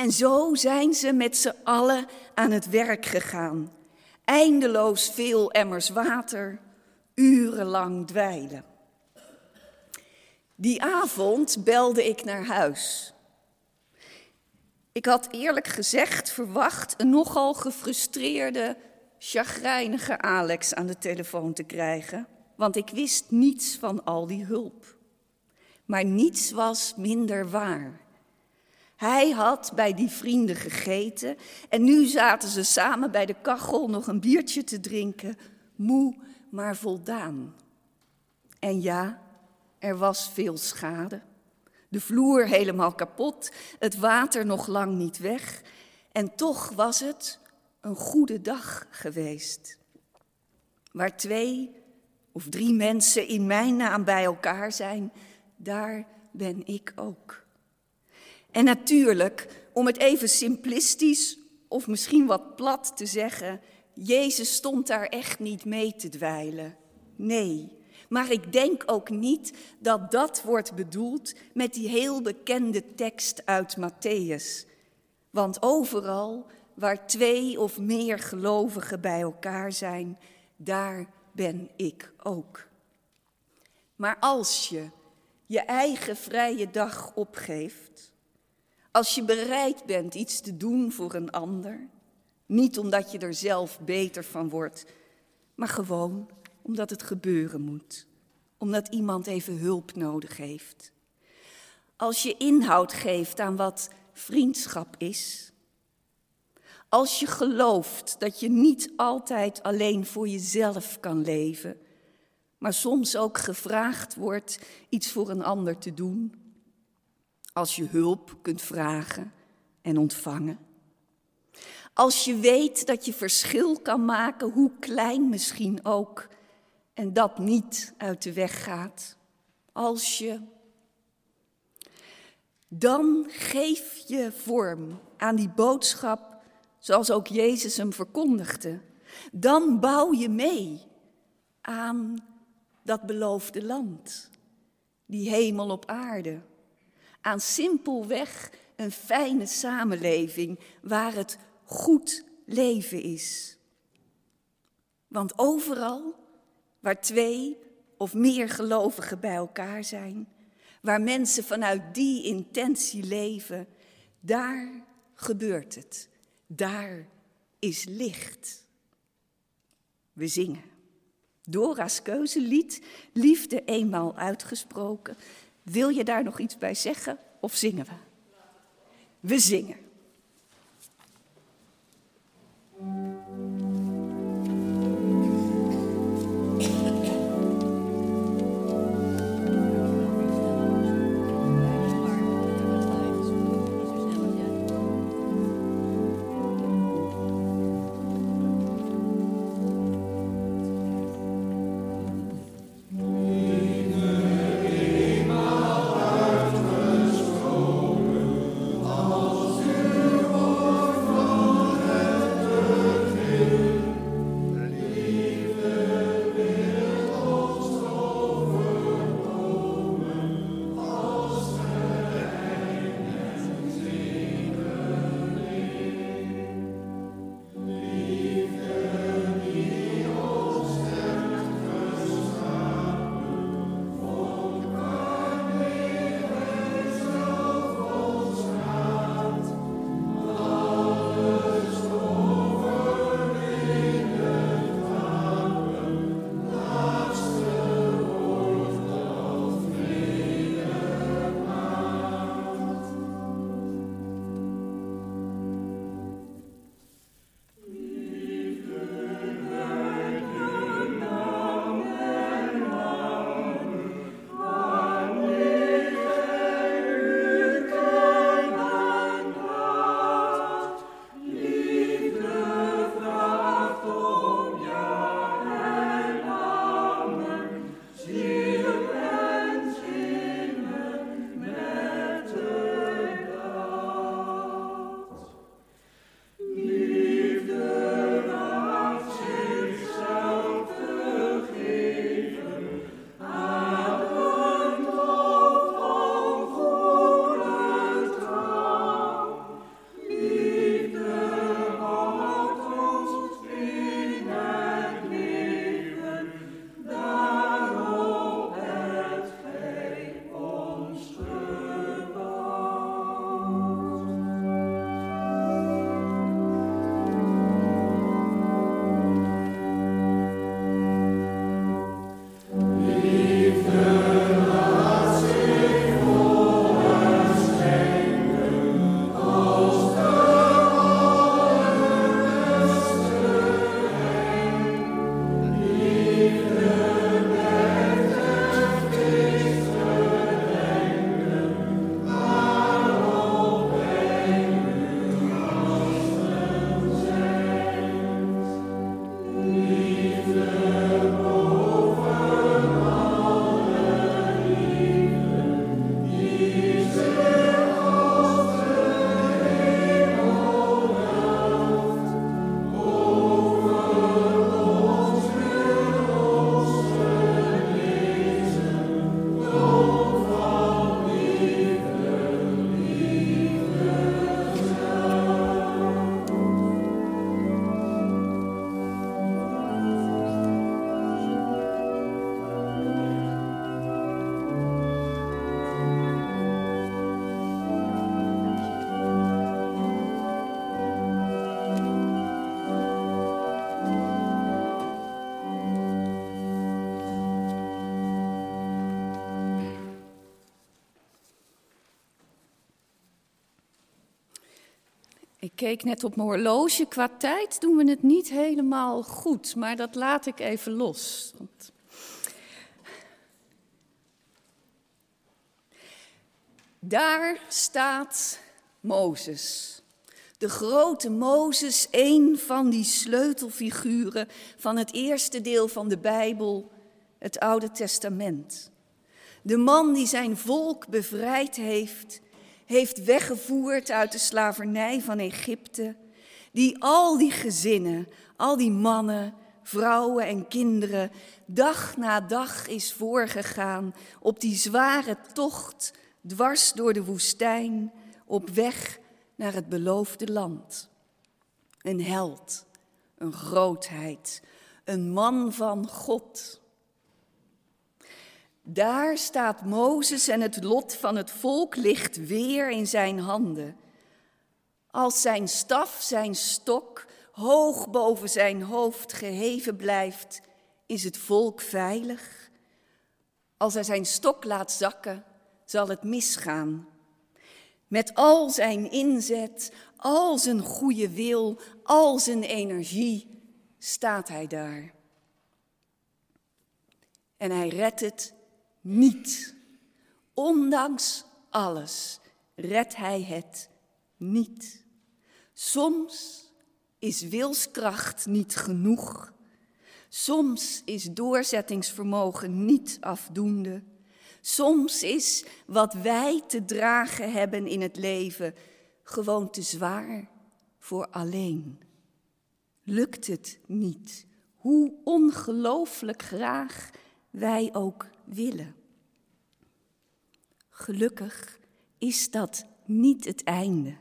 En zo zijn ze met z'n allen aan het werk gegaan. Eindeloos veel emmers water, urenlang dweilen. Die avond belde ik naar huis. Ik had eerlijk gezegd verwacht een nogal gefrustreerde, chagrijnige Alex aan de telefoon te krijgen, want ik wist niets van al die hulp. Maar niets was minder waar. Hij had bij die vrienden gegeten en nu zaten ze samen bij de kachel nog een biertje te drinken, moe maar voldaan. En ja, er was veel schade. De vloer helemaal kapot, het water nog lang niet weg. En toch was het een goede dag geweest. Waar twee of drie mensen in mijn naam bij elkaar zijn, daar ben ik ook. En natuurlijk, om het even simplistisch of misschien wat plat te zeggen, Jezus stond daar echt niet mee te dweilen. Nee, maar ik denk ook niet dat dat wordt bedoeld met die heel bekende tekst uit Matthäus. Want overal waar twee of meer gelovigen bij elkaar zijn, daar ben ik ook. Maar als je je eigen vrije dag opgeeft, als je bereid bent iets te doen voor een ander, niet omdat je er zelf beter van wordt, maar gewoon omdat het gebeuren moet, omdat iemand even hulp nodig heeft. Als je inhoud geeft aan wat vriendschap is, als je gelooft dat je niet altijd alleen voor jezelf kan leven, maar soms ook gevraagd wordt iets voor een ander te doen, als je hulp kunt vragen en ontvangen. Als je weet dat je verschil kan maken, hoe klein misschien ook, en dat niet uit de weg gaat. Als je. Dan geef je vorm aan die boodschap zoals ook Jezus hem verkondigde. Dan bouw je mee aan dat beloofde land, die hemel op aarde aan simpelweg een fijne samenleving waar het goed leven is. Want overal waar twee of meer gelovigen bij elkaar zijn, waar mensen vanuit die intentie leven, daar gebeurt het. Daar is licht. We zingen. Dora's keuzelied, liefde eenmaal uitgesproken, wil je daar nog iets bij zeggen of zingen we? We zingen. Keek net op mijn horloge. Qua tijd doen we het niet helemaal goed, maar dat laat ik even los. Want... Daar staat Mozes. De grote Mozes, een van die sleutelfiguren van het eerste deel van de Bijbel, het Oude Testament. De man die zijn volk bevrijd heeft heeft weggevoerd uit de slavernij van Egypte, die al die gezinnen, al die mannen, vrouwen en kinderen dag na dag is voorgegaan op die zware tocht dwars door de woestijn op weg naar het beloofde land. Een held, een grootheid, een man van God. Daar staat Mozes en het lot van het volk ligt weer in zijn handen. Als zijn staf, zijn stok, hoog boven zijn hoofd geheven blijft, is het volk veilig. Als hij zijn stok laat zakken, zal het misgaan. Met al zijn inzet, al zijn goede wil, al zijn energie staat hij daar. En hij redt het niet. Ondanks alles redt hij het niet. Soms is wilskracht niet genoeg. Soms is doorzettingsvermogen niet afdoende. Soms is wat wij te dragen hebben in het leven gewoon te zwaar voor alleen. Lukt het niet, hoe ongelooflijk graag wij ook willen. Gelukkig is dat niet het einde,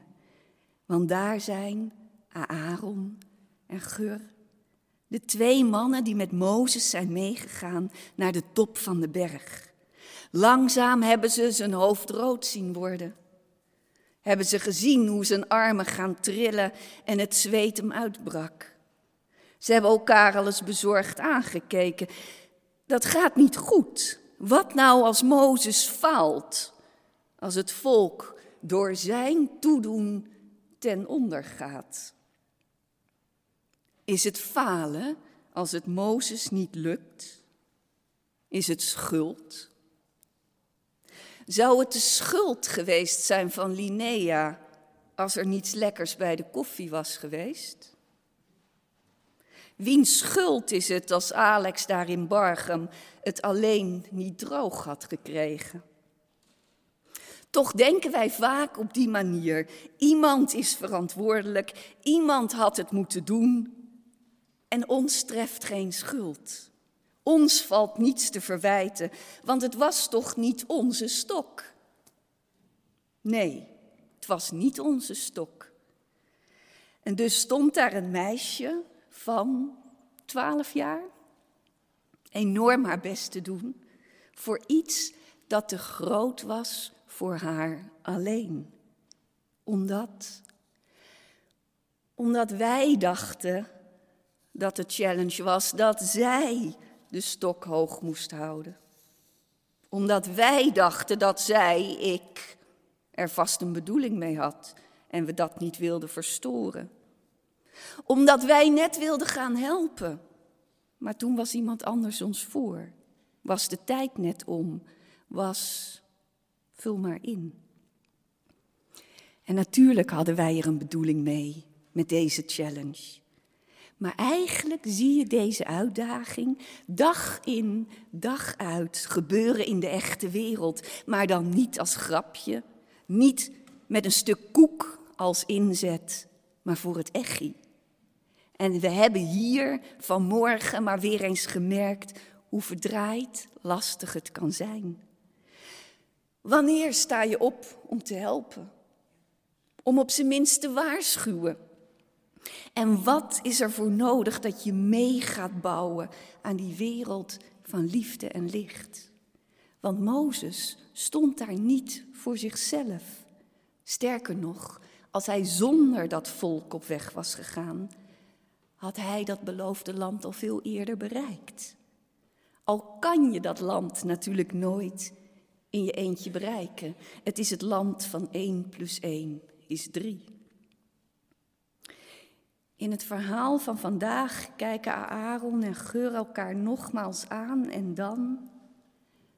want daar zijn Aaron en Gur, de twee mannen die met Mozes zijn meegegaan naar de top van de berg. Langzaam hebben ze zijn hoofd rood zien worden. Hebben ze gezien hoe zijn armen gaan trillen en het zweet hem uitbrak. Ze hebben elkaar al eens bezorgd aangekeken. Dat gaat niet goed. Wat nou als Mozes faalt? Als het volk door zijn toedoen ten onder gaat? Is het falen als het Mozes niet lukt? Is het schuld? Zou het de schuld geweest zijn van Linnea als er niets lekkers bij de koffie was geweest? Wiens schuld is het als Alex daar in Bargem het alleen niet droog had gekregen? Toch denken wij vaak op die manier. Iemand is verantwoordelijk, iemand had het moeten doen en ons treft geen schuld. Ons valt niets te verwijten, want het was toch niet onze stok? Nee, het was niet onze stok. En dus stond daar een meisje van 12 jaar enorm haar best te doen voor iets dat te groot was voor haar alleen. Omdat, omdat wij dachten dat de challenge was dat zij de stok hoog moest houden. Omdat wij dachten dat zij, ik, er vast een bedoeling mee had en we dat niet wilden verstoren omdat wij net wilden gaan helpen. Maar toen was iemand anders ons voor. Was de tijd net om. Was, vul maar in. En natuurlijk hadden wij er een bedoeling mee met deze challenge. Maar eigenlijk zie je deze uitdaging dag in, dag uit gebeuren in de echte wereld. Maar dan niet als grapje, niet met een stuk koek als inzet, maar voor het echi. En we hebben hier vanmorgen maar weer eens gemerkt hoe verdraaid lastig het kan zijn. Wanneer sta je op om te helpen? Om op zijn minst te waarschuwen? En wat is er voor nodig dat je mee gaat bouwen aan die wereld van liefde en licht? Want Mozes stond daar niet voor zichzelf. Sterker nog, als hij zonder dat volk op weg was gegaan, had hij dat beloofde land al veel eerder bereikt. Al kan je dat land natuurlijk nooit in je eentje bereiken. Het is het land van één plus één is drie. In het verhaal van vandaag kijken Aaron en Geur elkaar nogmaals aan en dan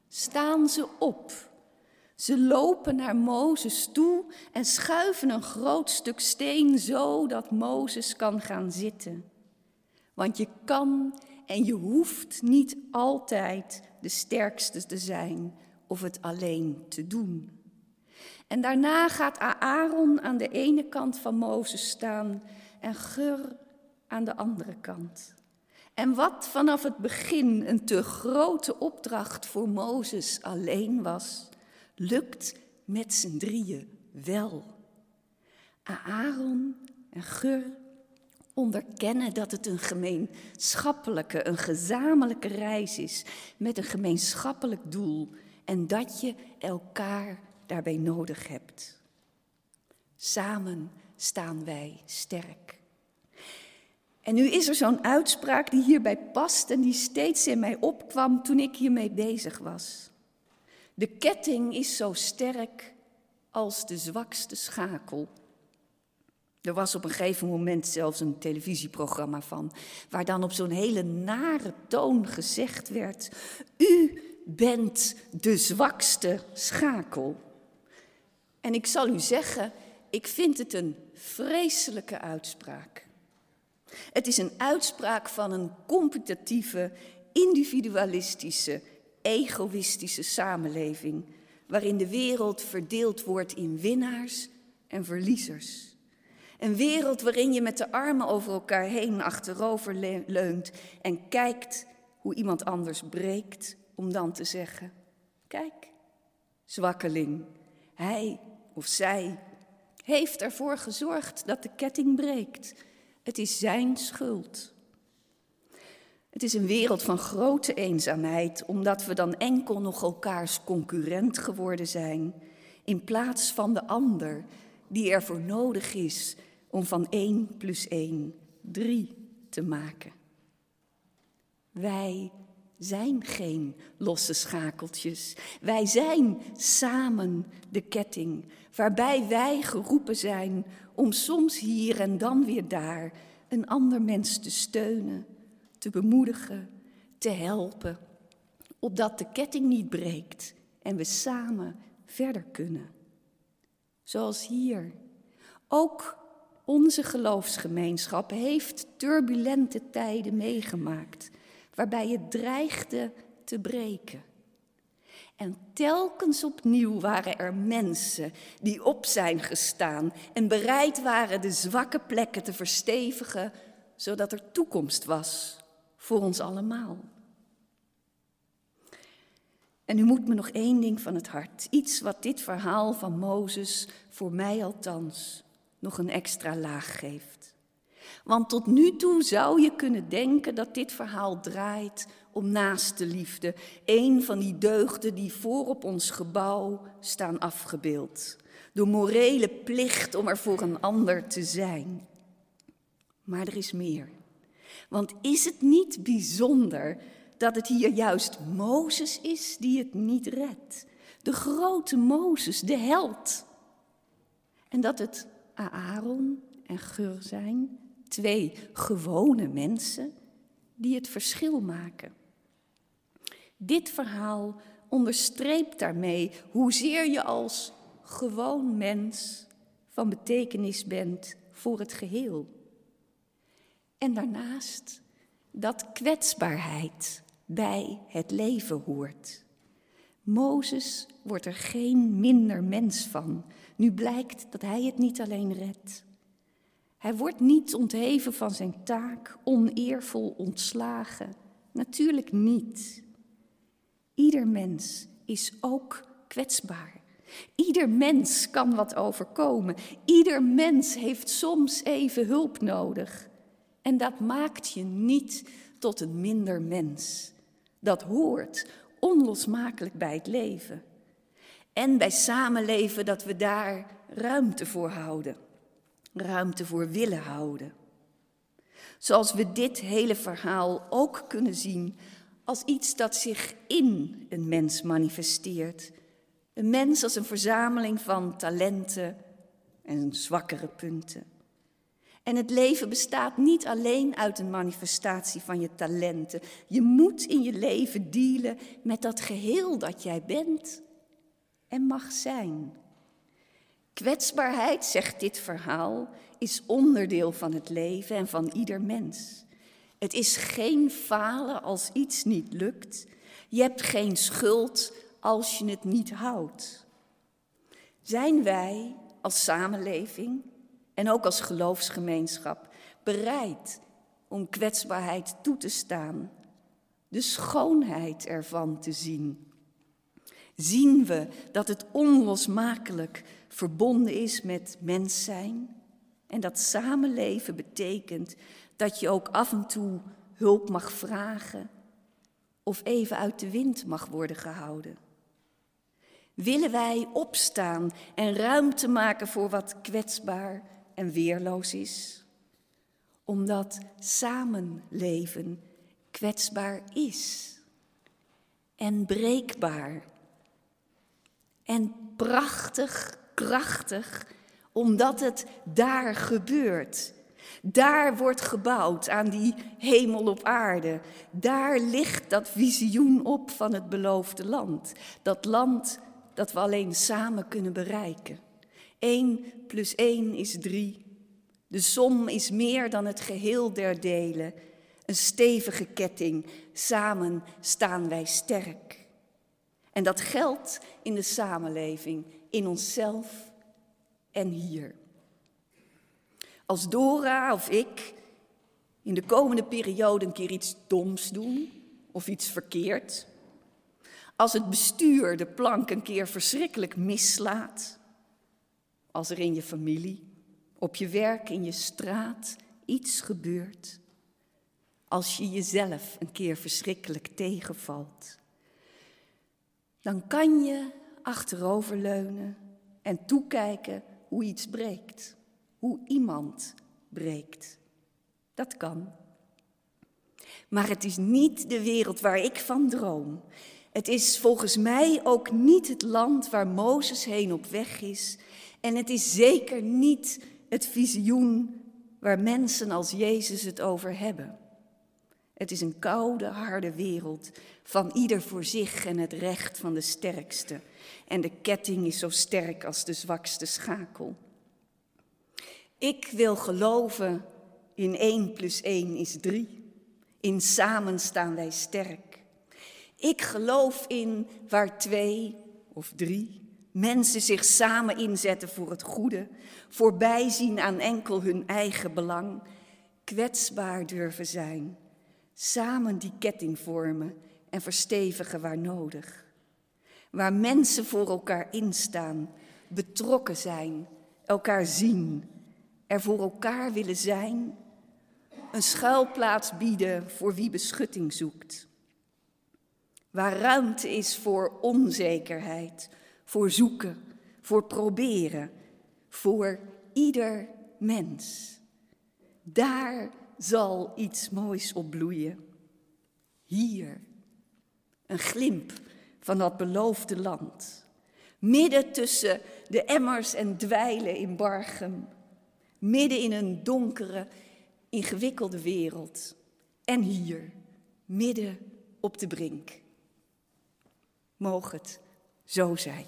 staan ze op. Ze lopen naar Mozes toe en schuiven een groot stuk steen zo dat Mozes kan gaan zitten. Want je kan en je hoeft niet altijd de sterkste te zijn of het alleen te doen. En daarna gaat Aaron aan de ene kant van Mozes staan en Gur aan de andere kant. En wat vanaf het begin een te grote opdracht voor Mozes alleen was, lukt met z'n drieën wel. Aaron en Gur onderkennen dat het een gemeenschappelijke, een gezamenlijke reis is met een gemeenschappelijk doel en dat je elkaar daarbij nodig hebt. Samen staan wij sterk. En nu is er zo'n uitspraak die hierbij past en die steeds in mij opkwam toen ik hiermee bezig was. De ketting is zo sterk als de zwakste schakel. Er was op een gegeven moment zelfs een televisieprogramma van, waar dan op zo'n hele nare toon gezegd werd: U bent de zwakste schakel. En ik zal u zeggen, ik vind het een vreselijke uitspraak. Het is een uitspraak van een competitieve, individualistische, egoïstische samenleving, waarin de wereld verdeeld wordt in winnaars en verliezers. Een wereld waarin je met de armen over elkaar heen achterover leunt en kijkt hoe iemand anders breekt, om dan te zeggen: Kijk, zwakkeling, hij of zij heeft ervoor gezorgd dat de ketting breekt. Het is zijn schuld. Het is een wereld van grote eenzaamheid, omdat we dan enkel nog elkaars concurrent geworden zijn, in plaats van de ander die ervoor nodig is om van 1 plus 1 3 te maken. Wij zijn geen losse schakeltjes. Wij zijn samen de ketting, waarbij wij geroepen zijn om soms hier en dan weer daar een ander mens te steunen, te bemoedigen, te helpen, opdat de ketting niet breekt en we samen verder kunnen. Zoals hier. Ook onze geloofsgemeenschap heeft turbulente tijden meegemaakt waarbij het dreigde te breken. En telkens opnieuw waren er mensen die op zijn gestaan en bereid waren de zwakke plekken te verstevigen, zodat er toekomst was voor ons allemaal. En nu moet me nog één ding van het hart, iets wat dit verhaal van Mozes, voor mij althans, nog een extra laag geeft. Want tot nu toe zou je kunnen denken dat dit verhaal draait om naaste liefde, een van die deugden die voor op ons gebouw staan afgebeeld. De morele plicht om er voor een ander te zijn. Maar er is meer. Want is het niet bijzonder dat het hier juist Mozes is die het niet redt? De grote Mozes, de held. En dat het Aaron en Gur zijn Twee gewone mensen die het verschil maken. Dit verhaal onderstreept daarmee hoezeer je als gewoon mens van betekenis bent voor het geheel. En daarnaast dat kwetsbaarheid bij het leven hoort. Mozes wordt er geen minder mens van. Nu blijkt dat hij het niet alleen redt. Hij wordt niet ontheven van zijn taak, oneervol ontslagen. Natuurlijk niet. Ieder mens is ook kwetsbaar. Ieder mens kan wat overkomen. Ieder mens heeft soms even hulp nodig. En dat maakt je niet tot een minder mens. Dat hoort onlosmakelijk bij het leven. En bij samenleven dat we daar ruimte voor houden ruimte voor willen houden. Zoals we dit hele verhaal ook kunnen zien als iets dat zich in een mens manifesteert. Een mens als een verzameling van talenten en zwakkere punten. En het leven bestaat niet alleen uit een manifestatie van je talenten. Je moet in je leven dealen met dat geheel dat jij bent en mag zijn. Kwetsbaarheid, zegt dit verhaal, is onderdeel van het leven en van ieder mens. Het is geen falen als iets niet lukt. Je hebt geen schuld als je het niet houdt. Zijn wij als samenleving en ook als geloofsgemeenschap bereid om kwetsbaarheid toe te staan, de schoonheid ervan te zien? Zien we dat het onlosmakelijk verbonden is met mens zijn en dat samenleven betekent dat je ook af en toe hulp mag vragen of even uit de wind mag worden gehouden? Willen wij opstaan en ruimte maken voor wat kwetsbaar en weerloos is? Omdat samenleven kwetsbaar is en breekbaar en prachtig, krachtig, omdat het daar gebeurt. Daar wordt gebouwd aan die hemel op aarde. Daar ligt dat visioen op van het beloofde land. Dat land dat we alleen samen kunnen bereiken. 1 plus 1 is 3. De som is meer dan het geheel der delen. Een stevige ketting. Samen staan wij sterk. En dat geldt in de samenleving, in onszelf en hier. Als Dora of ik in de komende periode een keer iets doms doen of iets verkeerd, als het bestuur de plank een keer verschrikkelijk mislaat, als er in je familie, op je werk, in je straat iets gebeurt, als je jezelf een keer verschrikkelijk tegenvalt, dan kan je achteroverleunen en toekijken hoe iets breekt, hoe iemand breekt. Dat kan. Maar het is niet de wereld waar ik van droom. Het is volgens mij ook niet het land waar Mozes heen op weg is. En het is zeker niet het visioen waar mensen als Jezus het over hebben. Het is een koude, harde wereld van ieder voor zich en het recht van de sterkste. En de ketting is zo sterk als de zwakste schakel. Ik wil geloven in 1 plus 1 is 3. In samen staan wij sterk. Ik geloof in waar twee of drie mensen zich samen inzetten voor het goede, voorbij zien aan enkel hun eigen belang, kwetsbaar durven zijn, samen die ketting vormen en verstevigen waar nodig. Waar mensen voor elkaar instaan, betrokken zijn, elkaar zien, er voor elkaar willen zijn, een schuilplaats bieden voor wie beschutting zoekt. Waar ruimte is voor onzekerheid, voor zoeken, voor proberen, voor ieder mens. Daar zal iets moois op bloeien. Hier, een glimp van dat beloofde land. Midden tussen de emmers en dweilen in Bargem. Midden in een donkere, ingewikkelde wereld. En hier, midden op de brink. Moog het zo zijn.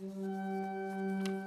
Música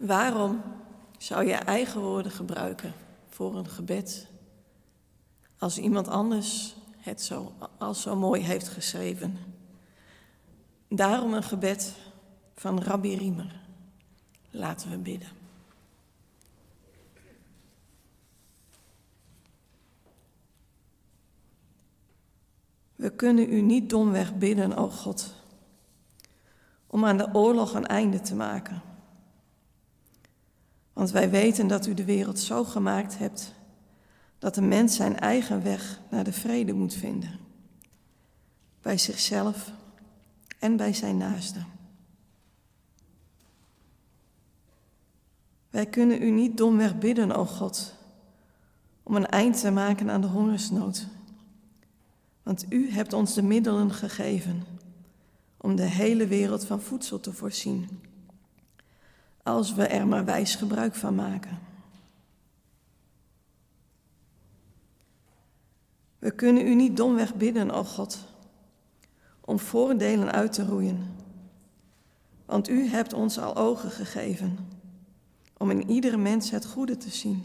Waarom zou je eigen woorden gebruiken voor een gebed als iemand anders het zo, als zo mooi heeft geschreven? Daarom een gebed van Rabbi Riemer. Laten we bidden. We kunnen u niet domweg bidden, o God, om aan de oorlog een einde te maken. Want wij weten dat u de wereld zo gemaakt hebt dat de mens zijn eigen weg naar de vrede moet vinden. Bij zichzelf en bij zijn naasten. Wij kunnen u niet domweg bidden, o God, om een eind te maken aan de hongersnood. Want u hebt ons de middelen gegeven om de hele wereld van voedsel te voorzien, als we er maar wijs gebruik van maken. We kunnen u niet domweg bidden, o God, om voordelen uit te roeien, want u hebt ons al ogen gegeven om in iedere mens het goede te zien,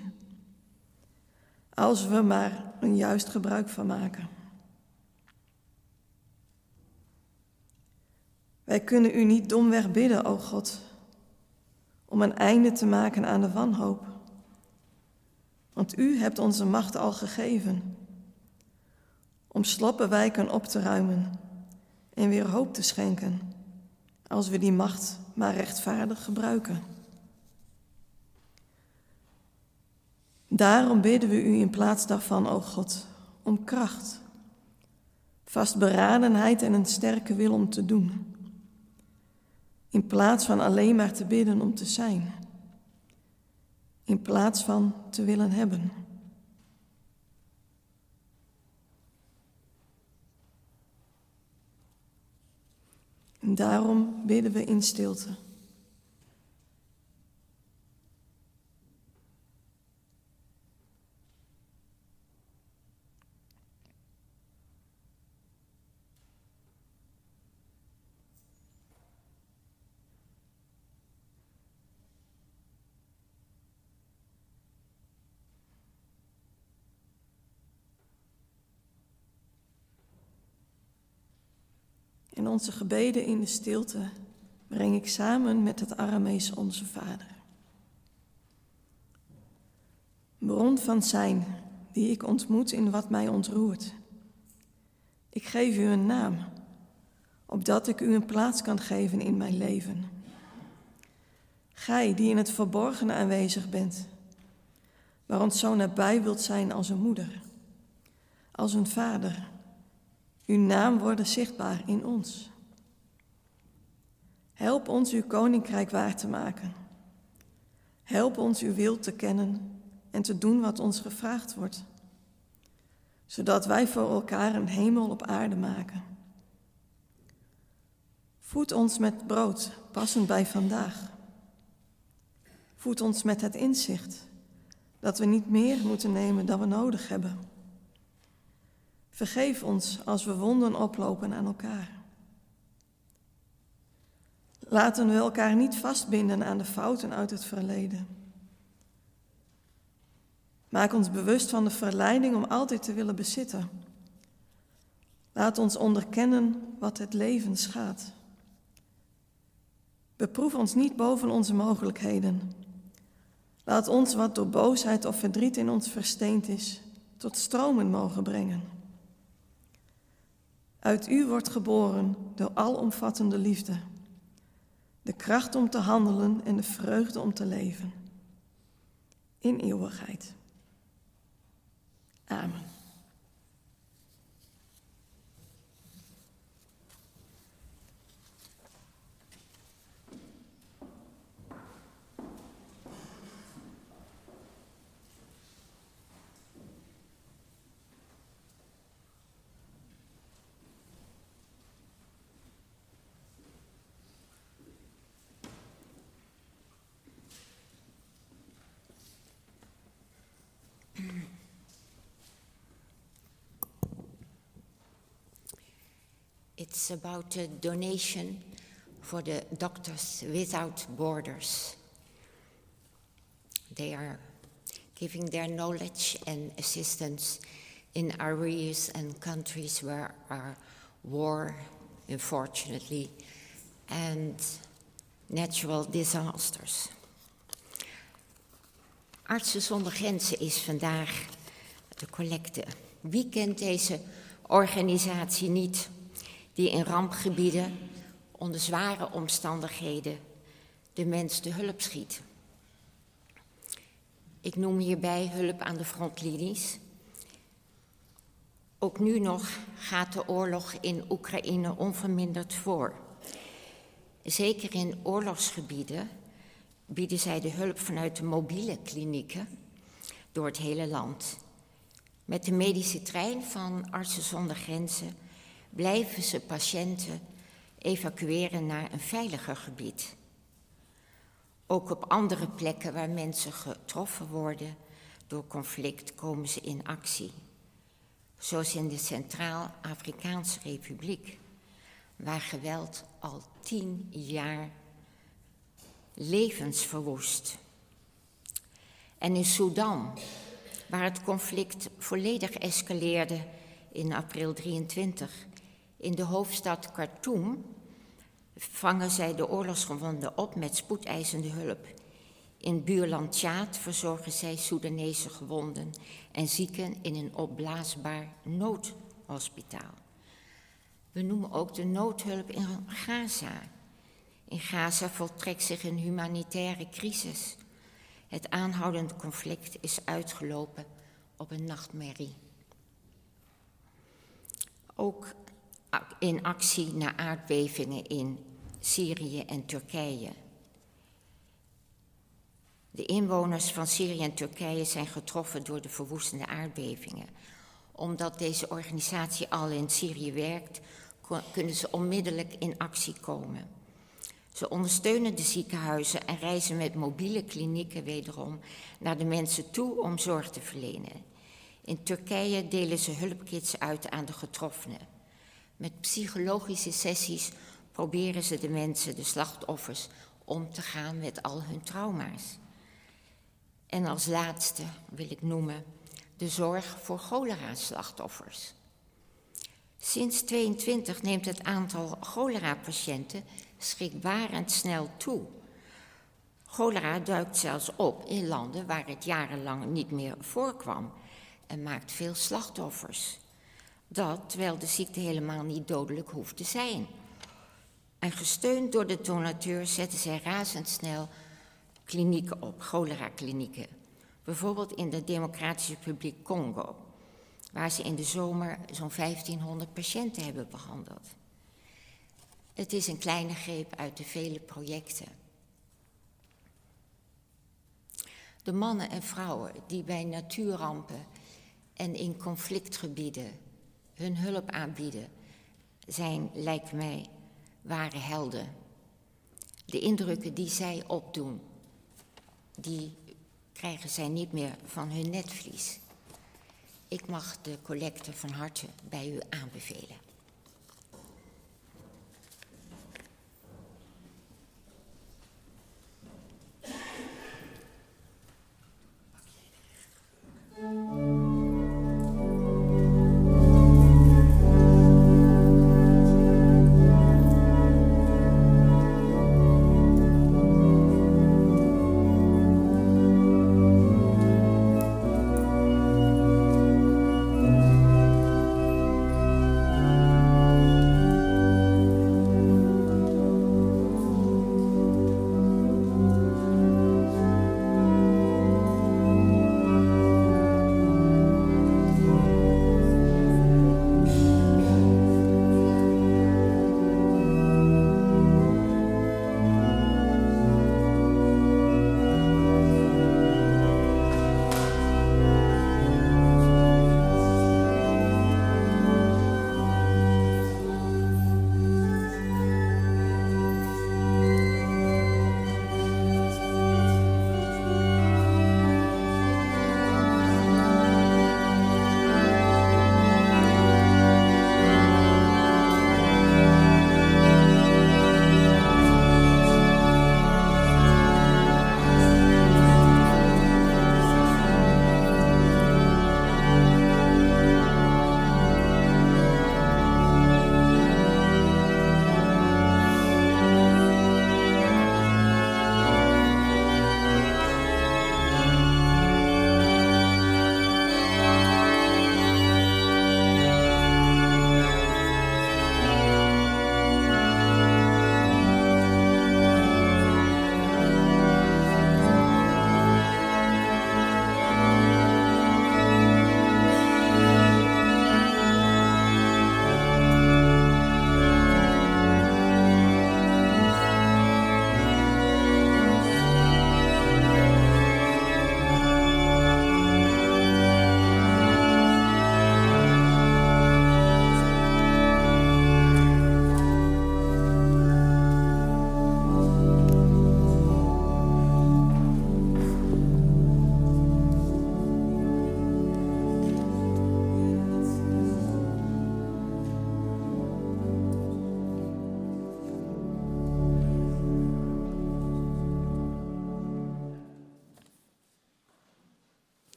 als we maar een juist gebruik van maken. Wij kunnen u niet domweg bidden, o God, om een einde te maken aan de wanhoop. Want u hebt onze macht al gegeven om slappe wijken op te ruimen en weer hoop te schenken, als we die macht maar rechtvaardig gebruiken. Daarom bidden we u in plaats daarvan, o God, om kracht, vastberadenheid en een sterke wil om te doen. In plaats van alleen maar te bidden om te zijn. In plaats van te willen hebben. En daarom bidden we in stilte. En onze gebeden in de stilte breng ik samen met het Aramees Onze Vader. Bron van zijn, die ik ontmoet in wat mij ontroert. Ik geef u een naam, opdat ik u een plaats kan geven in mijn leven. Gij die in het verborgene aanwezig bent, waar ons zo nabij wilt zijn als een moeder, als een vader uw naam worden zichtbaar in ons. Help ons uw koninkrijk waar te maken. Help ons uw wil te kennen en te doen wat ons gevraagd wordt, zodat wij voor elkaar een hemel op aarde maken. Voed ons met brood, passend bij vandaag. Voed ons met het inzicht dat we niet meer moeten nemen dan we nodig hebben. Vergeef ons als we wonden oplopen aan elkaar. Laten we elkaar niet vastbinden aan de fouten uit het verleden. Maak ons bewust van de verleiding om altijd te willen bezitten. Laat ons onderkennen wat het leven schaadt. Beproef ons niet boven onze mogelijkheden. Laat ons wat door boosheid of verdriet in ons versteend is, tot stromen mogen brengen. Uit u wordt geboren de alomvattende liefde, de kracht om te handelen en de vreugde om te leven. In eeuwigheid. Amen. It's about a donation for the Doctors Without Borders. They are giving their knowledge and assistance in areas and countries where are war, unfortunately, and natural disasters. Artsen zonder Grenzen is vandaag de collecte. Wie kent deze organisatie niet, die in rampgebieden onder zware omstandigheden de mens de hulp schiet? Ik noem hierbij hulp aan de frontlinies. Ook nu nog gaat de oorlog in Oekraïne onverminderd voor. Zeker in oorlogsgebieden bieden zij de hulp vanuit de mobiele klinieken door het hele land. Met de medische trein van Artsen zonder Grenzen blijven ze patiënten evacueren naar een veiliger gebied. Ook op andere plekken waar mensen getroffen worden door conflict komen ze in actie. Zoals in de Centraal-Afrikaanse Republiek, waar geweld al tien jaar levens verwoest. En in Sudan, waar het conflict volledig escaleerde in april 23. In de hoofdstad Khartoum vangen zij de oorlogsgewonden op met spoedeisende hulp. In buurland Tjaad verzorgen zij Soedanese gewonden en zieken in een opblaasbaar noodhospitaal. We noemen ook de noodhulp in Gaza. In Gaza voltrekt zich een humanitaire crisis. Het aanhoudend conflict is uitgelopen op een nachtmerrie. Ook in actie na aardbevingen in Syrië en Turkije. De inwoners van Syrië en Turkije zijn getroffen door de verwoestende aardbevingen. Omdat deze organisatie al in Syrië werkt, kunnen ze onmiddellijk in actie komen. Ze ondersteunen de ziekenhuizen en reizen met mobiele klinieken wederom naar de mensen toe om zorg te verlenen. In Turkije delen ze hulpkits uit aan de getroffenen. Met psychologische sessies proberen ze de mensen, de slachtoffers, om te gaan met al hun trauma's. En als laatste wil ik noemen de zorg voor cholera-slachtoffers. Sinds 22 neemt het aantal cholera-patiënten schrikbarend snel toe. Cholera duikt zelfs op in landen waar het jarenlang niet meer voorkwam en maakt veel slachtoffers. Dat terwijl de ziekte helemaal niet dodelijk hoeft te zijn. En gesteund door de donateur zetten zij razendsnel klinieken op, cholera-klinieken. Bijvoorbeeld in de Democratische Republiek Congo, waar ze in de zomer zo'n 1500 patiënten hebben behandeld. Het is een kleine greep uit de vele projecten. De mannen en vrouwen die bij natuurrampen en in conflictgebieden hun hulp aanbieden, zijn, lijkt mij, ware helden. De indrukken die zij opdoen, die krijgen zij niet meer van hun netvlies. Ik mag de collecte van harte bij u aanbevelen.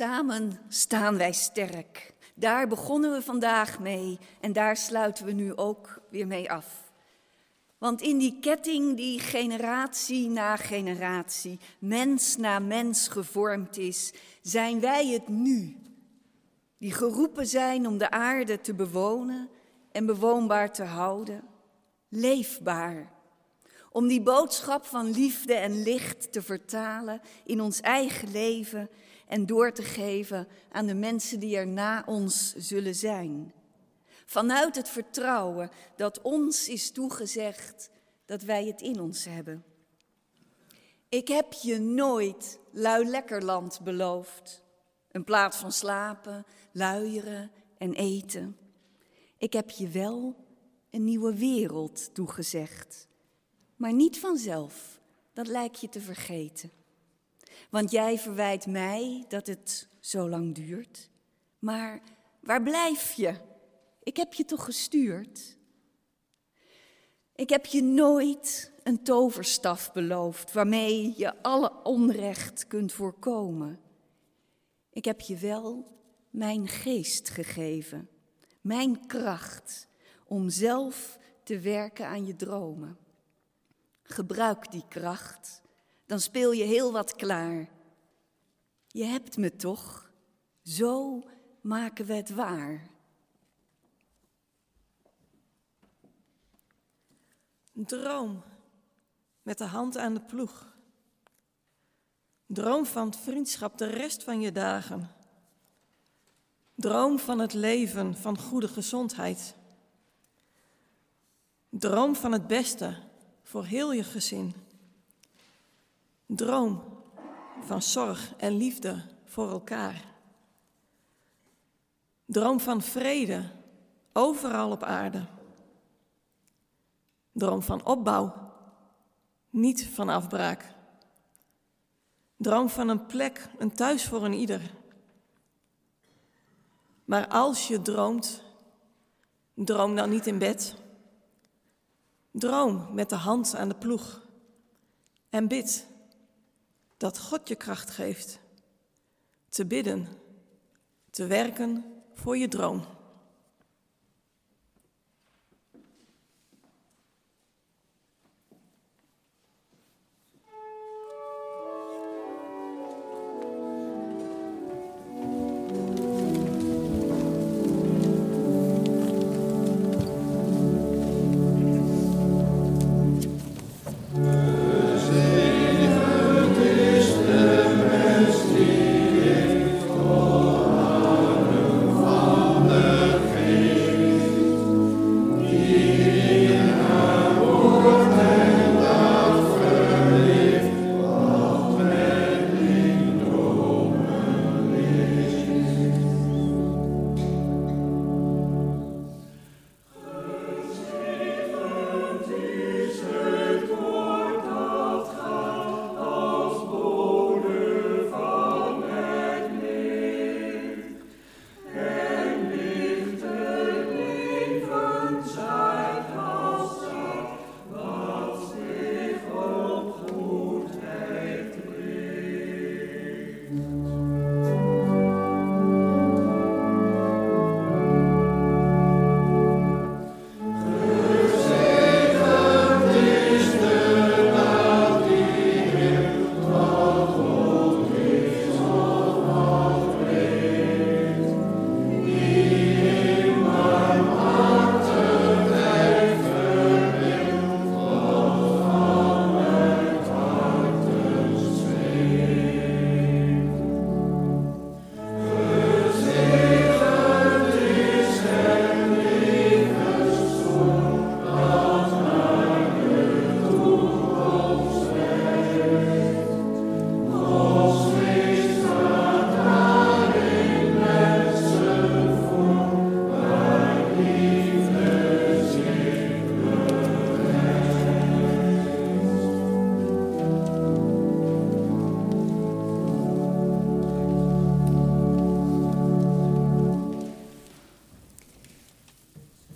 Samen staan wij sterk. Daar begonnen we vandaag mee en daar sluiten we nu ook weer mee af. Want in die ketting die generatie na generatie, mens na mens gevormd is, zijn wij het nu. Die geroepen zijn om de aarde te bewonen en bewoonbaar te houden, leefbaar. Om die boodschap van liefde en licht te vertalen in ons eigen leven en door te geven aan de mensen die er na ons zullen zijn. Vanuit het vertrouwen dat ons is toegezegd dat wij het in ons hebben. Ik heb je nooit lui lekkerland beloofd. Een plaats van slapen, luieren en eten. Ik heb je wel een nieuwe wereld toegezegd. Maar niet vanzelf, dat lijkt je te vergeten. Want jij verwijt mij dat het zo lang duurt. Maar waar blijf je? Ik heb je toch gestuurd? Ik heb je nooit een toverstaf beloofd waarmee je alle onrecht kunt voorkomen. Ik heb je wel mijn geest gegeven, mijn kracht om zelf te werken aan je dromen. Gebruik die kracht dan speel je heel wat klaar. Je hebt me toch, zo maken we het waar. Droom met de hand aan de ploeg. Droom van vriendschap de rest van je dagen. Droom van het leven, van goede gezondheid. Droom van het beste voor heel je gezin. Droom van zorg en liefde voor elkaar. Droom van vrede overal op aarde. Droom van opbouw, niet van afbraak. Droom van een plek, een thuis voor een ieder. Maar als je droomt, droom dan niet in bed. Droom met de hand aan de ploeg en bid dat God je kracht geeft te bidden, te werken voor je droom.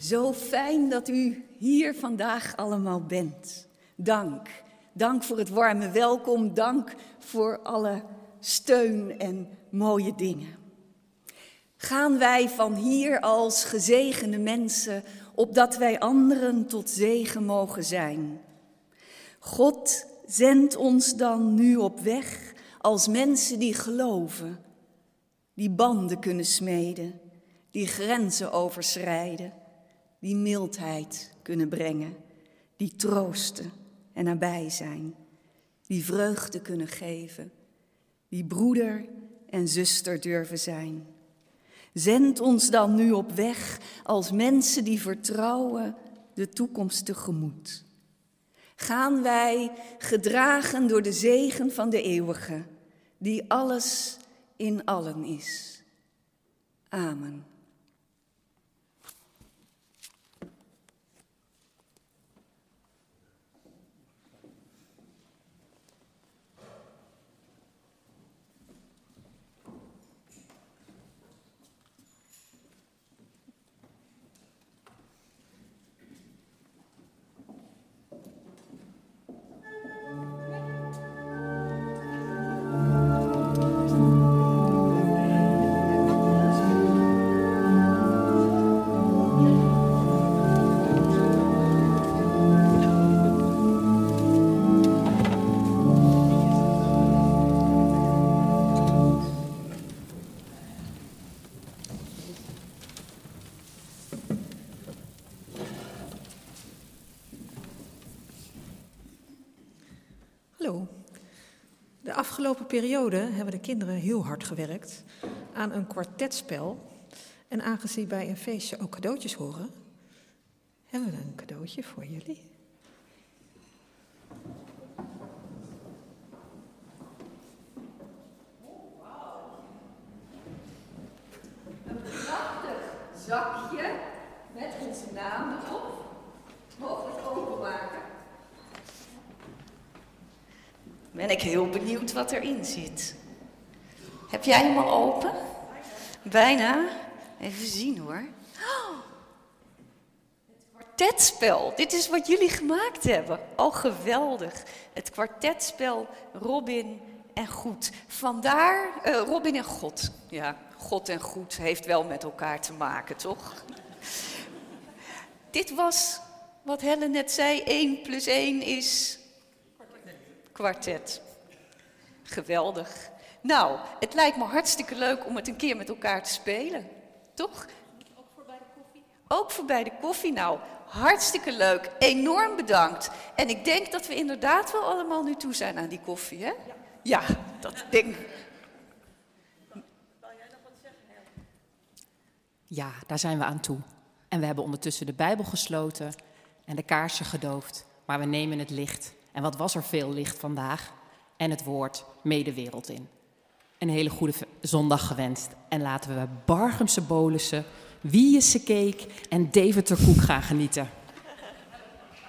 Zo fijn dat u hier vandaag allemaal bent. Dank. Dank voor het warme welkom. Dank voor alle steun en mooie dingen. Gaan wij van hier als gezegende mensen, opdat wij anderen tot zegen mogen zijn. God zendt ons dan nu op weg als mensen die geloven, die banden kunnen smeden, die grenzen overschrijden, die mildheid kunnen brengen, die troosten en nabij zijn, die vreugde kunnen geven, die broeder en zuster durven zijn. Zend ons dan nu op weg als mensen die vertrouwen de toekomst tegemoet. Gaan wij gedragen door de zegen van de eeuwige, die alles in allen is. Amen. Periode hebben de kinderen heel hard gewerkt aan een kwartetspel. En aangezien bij een feestje ook cadeautjes horen, hebben we een cadeautje voor jullie. Een prachtig zakje met onze namen erop. Mogen we het openmaken? Ben ik heel benieuwd wat erin zit. Heb jij hem al open? Bijna. Even zien hoor. Oh, het kwartetspel. Dit is wat jullie gemaakt hebben. Oh, geweldig. Het kwartetspel Robin en Goed. Vandaar eh, Robin en God. Ja, God en Goed heeft wel met elkaar te maken, toch? Dit was wat Helen net zei. 1 plus 1 is kwartet. Geweldig. Nou, het lijkt me hartstikke leuk om het een keer met elkaar te spelen. Toch? Ook voor bij de koffie? Ook voor bij de koffie. Nou, hartstikke leuk. Enorm bedankt. En ik denk dat we inderdaad wel allemaal nu toe zijn aan die koffie, hè? Ja, ja dat denk ik. Ja, daar zijn we aan toe. En we hebben ondertussen de Bijbel gesloten en de kaarsen gedoofd. Maar we nemen het licht. En wat was er veel licht vandaag? En het woord mee de wereld in. Een hele goede zondag gewenst. En laten we Bargemse bolussen, Wieëse cake en Deventer koek gaan genieten.